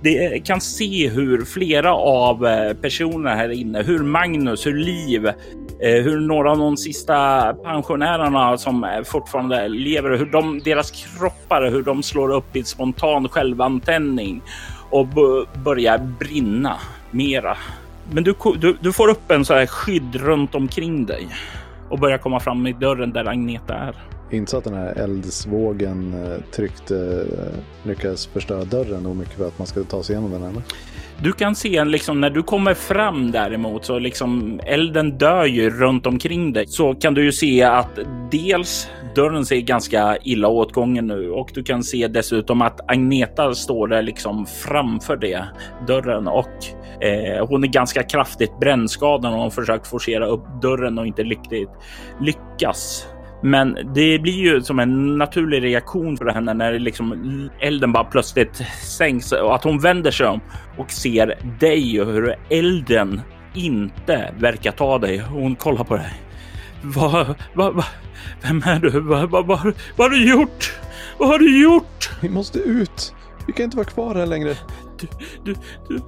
Speaker 1: Det kan se hur flera av eh, personerna här inne, hur Magnus, hur Liv, eh, hur några av de sista pensionärerna som eh, fortfarande lever, hur de, deras kroppar, hur de slår upp i spontan självantändning och börjar brinna mera. Men du, du, du får upp en så här skydd runt omkring dig och börjar komma fram i dörren där Agneta är.
Speaker 2: Inte så att den här eldsvågen eh, tryckte, eh, lyckades förstöra dörren nog mycket för att man skulle ta sig igenom den. Eller?
Speaker 1: Du kan se liksom när du kommer fram däremot så liksom elden dör ju runt omkring dig så kan du ju se att dels dörren ser ganska illa åtgången nu och du kan se dessutom att Agneta står där liksom framför det dörren och eh, hon är ganska kraftigt brännskadad och har försökt forcera upp dörren och inte riktigt lyckas. Men det blir ju som en naturlig reaktion för henne när liksom elden bara plötsligt sänks och att hon vänder sig om och ser dig och hur elden inte verkar ta dig. Hon kollar på dig. Vad, vad, vad, vem är du? Vad, vad, vad, vad har du gjort? Vad har du gjort?
Speaker 2: Vi måste ut! Vi kan inte vara kvar här längre.
Speaker 1: Du, du, du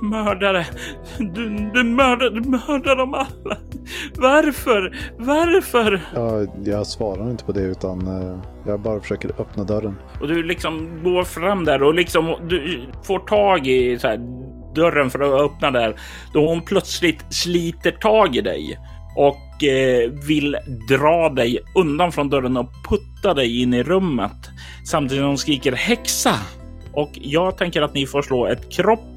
Speaker 1: mördare. Du, du mördar, du mördar dem alla. Varför? Varför?
Speaker 2: Ja, jag svarar inte på det utan eh, jag bara försöker öppna dörren.
Speaker 1: Och du liksom går fram där och liksom du får tag i så här, dörren för att öppna där. Då hon plötsligt sliter tag i dig och eh, vill dra dig undan från dörren och putta dig in i rummet. Samtidigt som hon skriker häxa. Och jag tänker att ni får slå ett kropp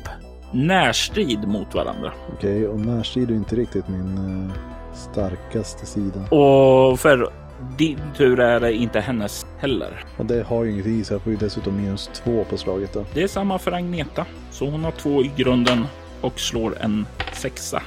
Speaker 1: närstrid mot varandra.
Speaker 2: Okej, och närstrid är inte riktigt min eh, starkaste sida.
Speaker 1: Och för din tur är det inte hennes heller.
Speaker 2: Och det har ju inget i så jag får ju dessutom minus två på slaget då.
Speaker 1: Det är samma för Agneta, så hon har två i grunden och slår en sexa.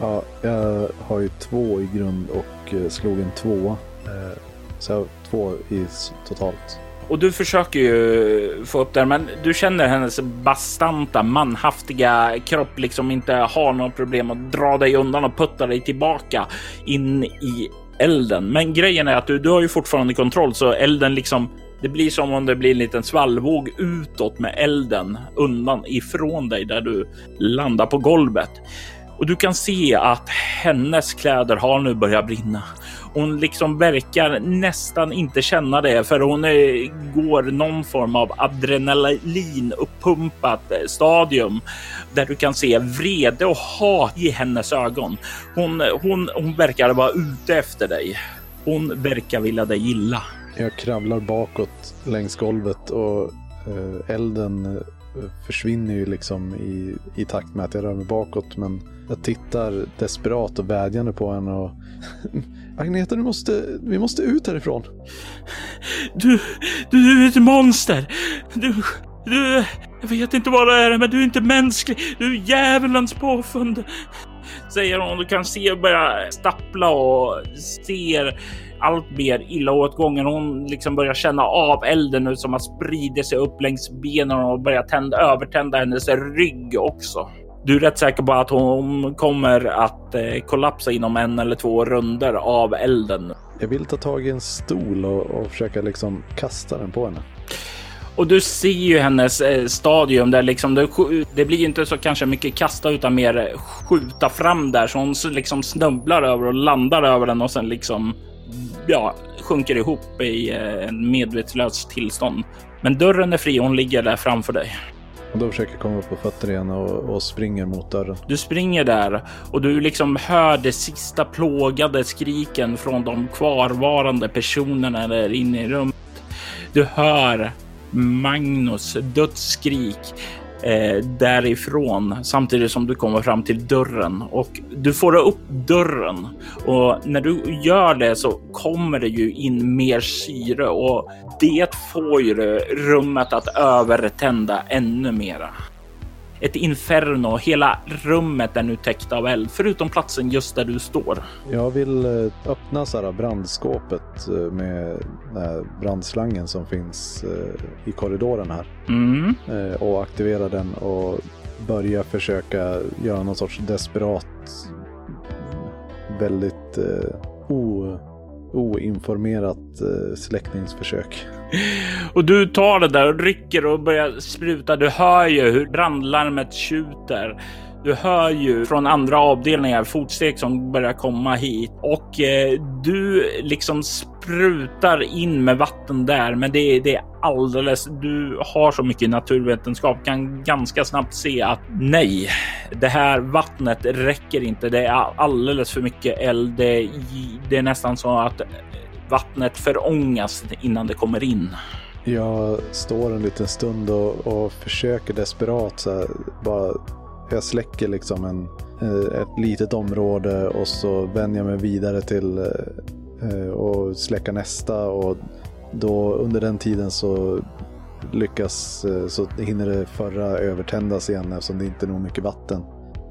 Speaker 2: Ja, jag har ju två i grund och eh, slog en tvåa. Eh, så jag har två i totalt.
Speaker 1: Och du försöker ju få upp den, men du känner hennes bastanta, manhaftiga kropp liksom inte har något problem att dra dig undan och putta dig tillbaka in i elden. Men grejen är att du, du har ju fortfarande kontroll, så elden liksom det blir som om det blir en liten svallvåg utåt med elden undan ifrån dig där du landar på golvet. Och du kan se att hennes kläder har nu börjat brinna. Hon liksom verkar nästan inte känna det för hon är, går någon form av adrenalinuppumpat eh, stadium där du kan se vrede och hat i hennes ögon. Hon, hon, hon verkar vara ute efter dig. Hon verkar vilja dig illa.
Speaker 2: Jag kravlar bakåt längs golvet och eh, elden eh, försvinner ju liksom i, i takt med att jag rör mig bakåt. Men jag tittar desperat och vädjande på henne och (laughs) Agneta, du måste, vi måste ut härifrån.
Speaker 1: Du, du är ett monster. Du, du, jag vet inte vad det är, men du är inte mänsklig. Du är djävulens påfund. Säger hon. Du kan se börja stappla och ser allt mer illa åt gången. Hon liksom börjar känna av elden nu som har spridit sig upp längs benen och börjar tända, övertända hennes rygg också. Du är rätt säker på att hon kommer att eh, kollapsa inom en eller två runder av elden.
Speaker 2: Jag vill ta tag i en stol och, och försöka liksom kasta den på henne.
Speaker 1: Och du ser ju hennes eh, stadium där liksom det, det blir inte så kanske mycket kasta utan mer skjuta fram där så hon liksom snubblar över och landar över den och sen liksom ja, sjunker ihop i eh, en medvetslös tillstånd. Men dörren är fri och hon ligger där framför dig.
Speaker 2: Och då försöker jag komma upp på fötter igen och, och springer mot dörren.
Speaker 1: Du springer där och du liksom hör de sista plågade skriken från de kvarvarande personerna där inne i rummet. Du hör Magnus dödsskrik eh, därifrån samtidigt som du kommer fram till dörren. Och du får upp dörren. Och när du gör det så kommer det ju in mer syre. Och det får ju rummet att övertända ännu mera ett inferno. Hela rummet är nu täckt av eld, förutom platsen just där du står.
Speaker 2: Jag vill eh, öppna så här brandskåpet eh, med brandslangen som finns eh, i korridoren här.
Speaker 1: Mm.
Speaker 2: Och aktivera den och börja försöka göra någon sorts desperat, väldigt o, oinformerat eh, släckningsförsök.
Speaker 1: Och du tar det där och rycker och börjar spruta. Du hör ju hur brandlarmet tjuter. Du hör ju från andra avdelningar fotsteg som börjar komma hit och eh, du liksom sprutar in med vatten där. Men det, det är alldeles. Du har så mycket naturvetenskap kan ganska snabbt se att nej, det här vattnet räcker inte. Det är alldeles för mycket eld. Det, är- det är nästan så att vattnet förångas innan det kommer in.
Speaker 2: Jag står en liten stund och, och försöker desperat så här, bara jag släcker liksom en, eh, ett litet område och så vänder jag mig vidare till eh, eh, och släcka nästa och då under den tiden så lyckas eh, så hinner det förra övertändas igen eftersom det inte är nog mycket vatten.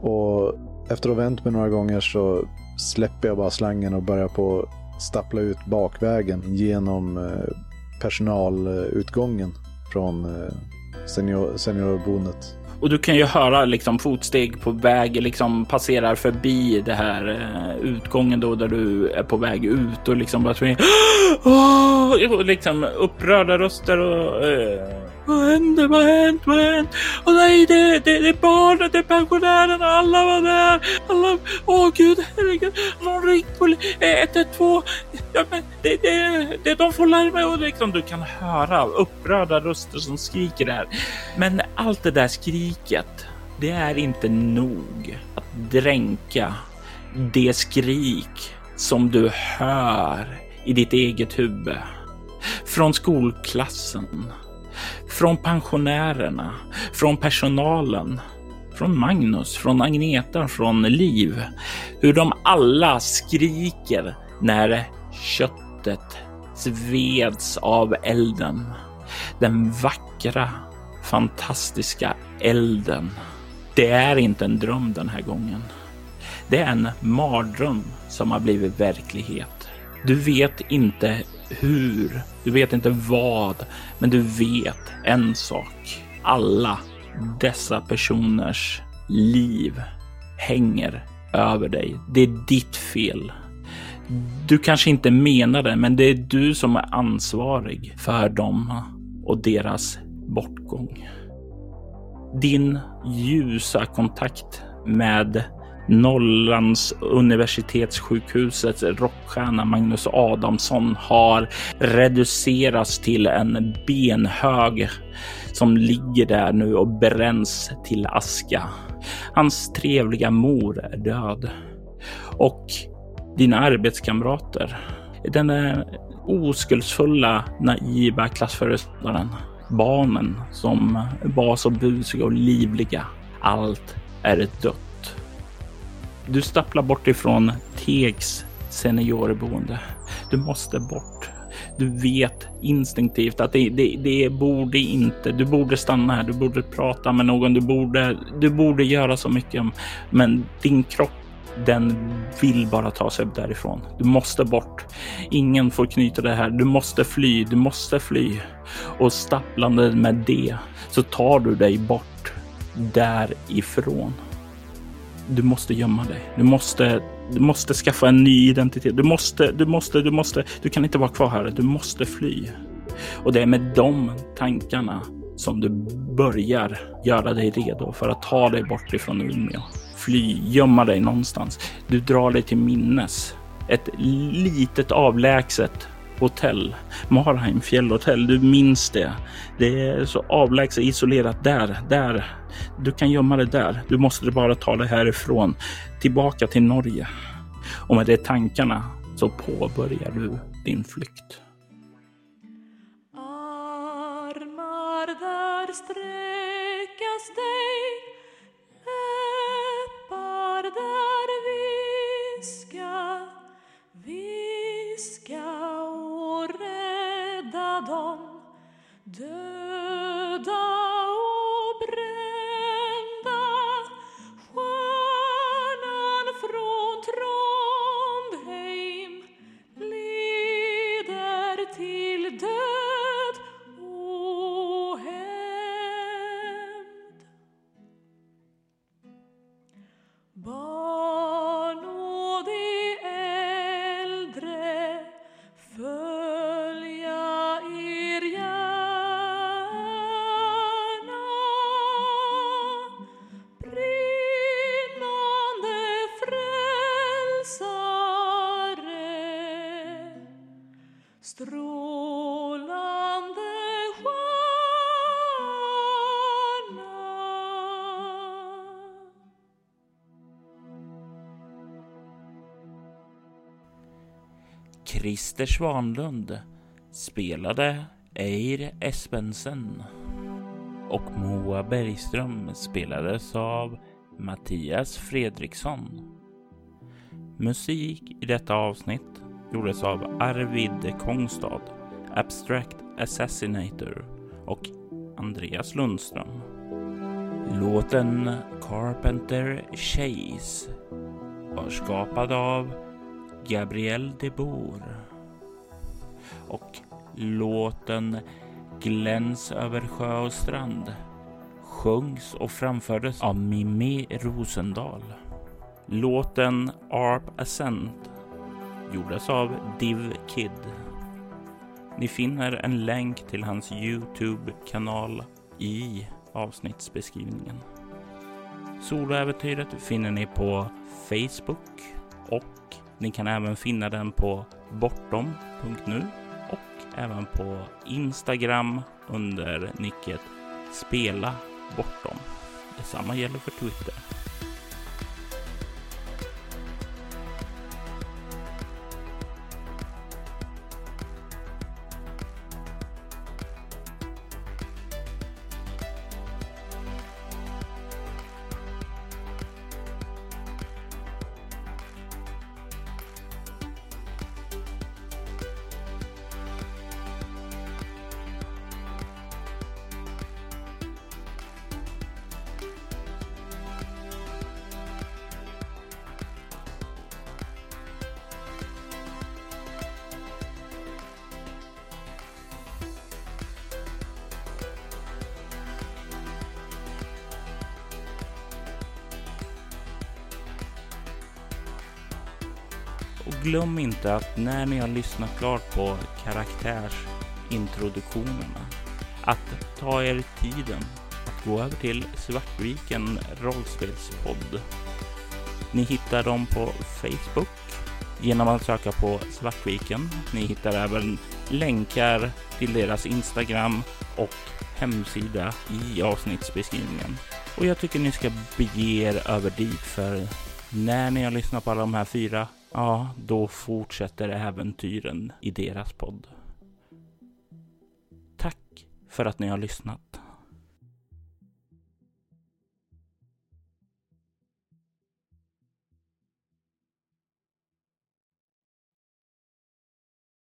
Speaker 2: Och efter att ha vänt mig några gånger så släpper jag bara slangen och börjar på stappla ut bakvägen genom eh, personalutgången från eh, senior, seniorboendet.
Speaker 1: Och du kan ju höra liksom fotsteg på väg, liksom passerar förbi det här eh, utgången då där du är på väg ut och liksom bara springer. (gasps) Oh! Liksom upprörda röster och eh, vad händer? Vad har hänt? Vad har hänt? Och nej, det, det, det är barnet, det är pensionärerna, alla var där. Alla, åh gud, herregud, någon ringt på 112. Ja, men det, det, det, de får larma och liksom du kan höra upprörda röster som skriker där. Men allt det där skriket, det är inte nog att dränka det skrik som du hör i ditt eget huvud. Från skolklassen, från pensionärerna, från personalen, från Magnus, från Agneta, från Liv. Hur de alla skriker när köttet sveds av elden. Den vackra, fantastiska elden. Det är inte en dröm den här gången. Det är en mardröm som har blivit verklighet. Du vet inte hur, du vet inte vad, men du vet en sak. Alla dessa personers liv hänger över dig. Det är ditt fel. Du kanske inte menar det, men det är du som är ansvarig för dem och deras bortgång. Din ljusa kontakt med Norrlands universitetssjukhusets rockstjärna Magnus Adamsson har reducerats till en benhög som ligger där nu och bränns till aska. Hans trevliga mor är död och dina arbetskamrater Den där oskuldsfulla, naiva klassföreståndaren. Barnen som var så busiga och livliga. Allt är dött. Du stapplar bort ifrån Tegs seniorboende. Du måste bort. Du vet instinktivt att det, det, det borde inte. Du borde stanna här. Du borde prata med någon. Du borde, du borde göra så mycket. Men din kropp den vill bara ta sig därifrån. Du måste bort. Ingen får knyta det här. Du måste fly. Du måste fly. Och stapplande med det så tar du dig bort därifrån. Du måste gömma dig. Du måste, du måste skaffa en ny identitet. Du måste, du måste, du måste. Du kan inte vara kvar här. Du måste fly. Och det är med de tankarna som du börjar göra dig redo för att ta dig bort ifrån Umeå. Fly, gömma dig någonstans. Du drar dig till minnes ett litet avlägset hotell. Marheim fjällhotell. Du minns det. Det är så avlägset isolerat där, där. Du kan gömma dig där. Du måste bara ta dig härifrån tillbaka till Norge. Och med de tankarna så påbörjar du din flykt.
Speaker 5: Armar där sträckas dig Läppar där viska Viska de
Speaker 1: Christer Svanlund spelade Eir Espensen och Moa Bergström spelades av Mattias Fredriksson. Musik i detta avsnitt gjordes av Arvid Kongstad, Abstract Assassinator och Andreas Lundström. Låten Carpenter Chase var skapad av Gabriel de Boer. Och låten Gläns över sjö och strand sjöngs och framfördes av Mimmi Rosendal. Låten Arp Ascent gjordes av Div Kid. Ni finner en länk till hans Youtube-kanal i avsnittsbeskrivningen. Soloäventyret finner ni på Facebook och ni kan även finna den på bortom.nu och även på Instagram under nicket Spela Bortom. Detsamma gäller för Twitter. Glöm inte att när ni har lyssnat klart på karaktärsintroduktionerna att ta er tiden att gå över till Svartviken rollspelspodd. Ni hittar dem på Facebook genom att söka på Svartviken. Ni hittar även länkar till deras Instagram och hemsida i avsnittsbeskrivningen. Och jag tycker ni ska bege er över dit för när ni har lyssnat på alla de här fyra ja, då fortsätter äventyren i deras podd. Tack för att ni har lyssnat.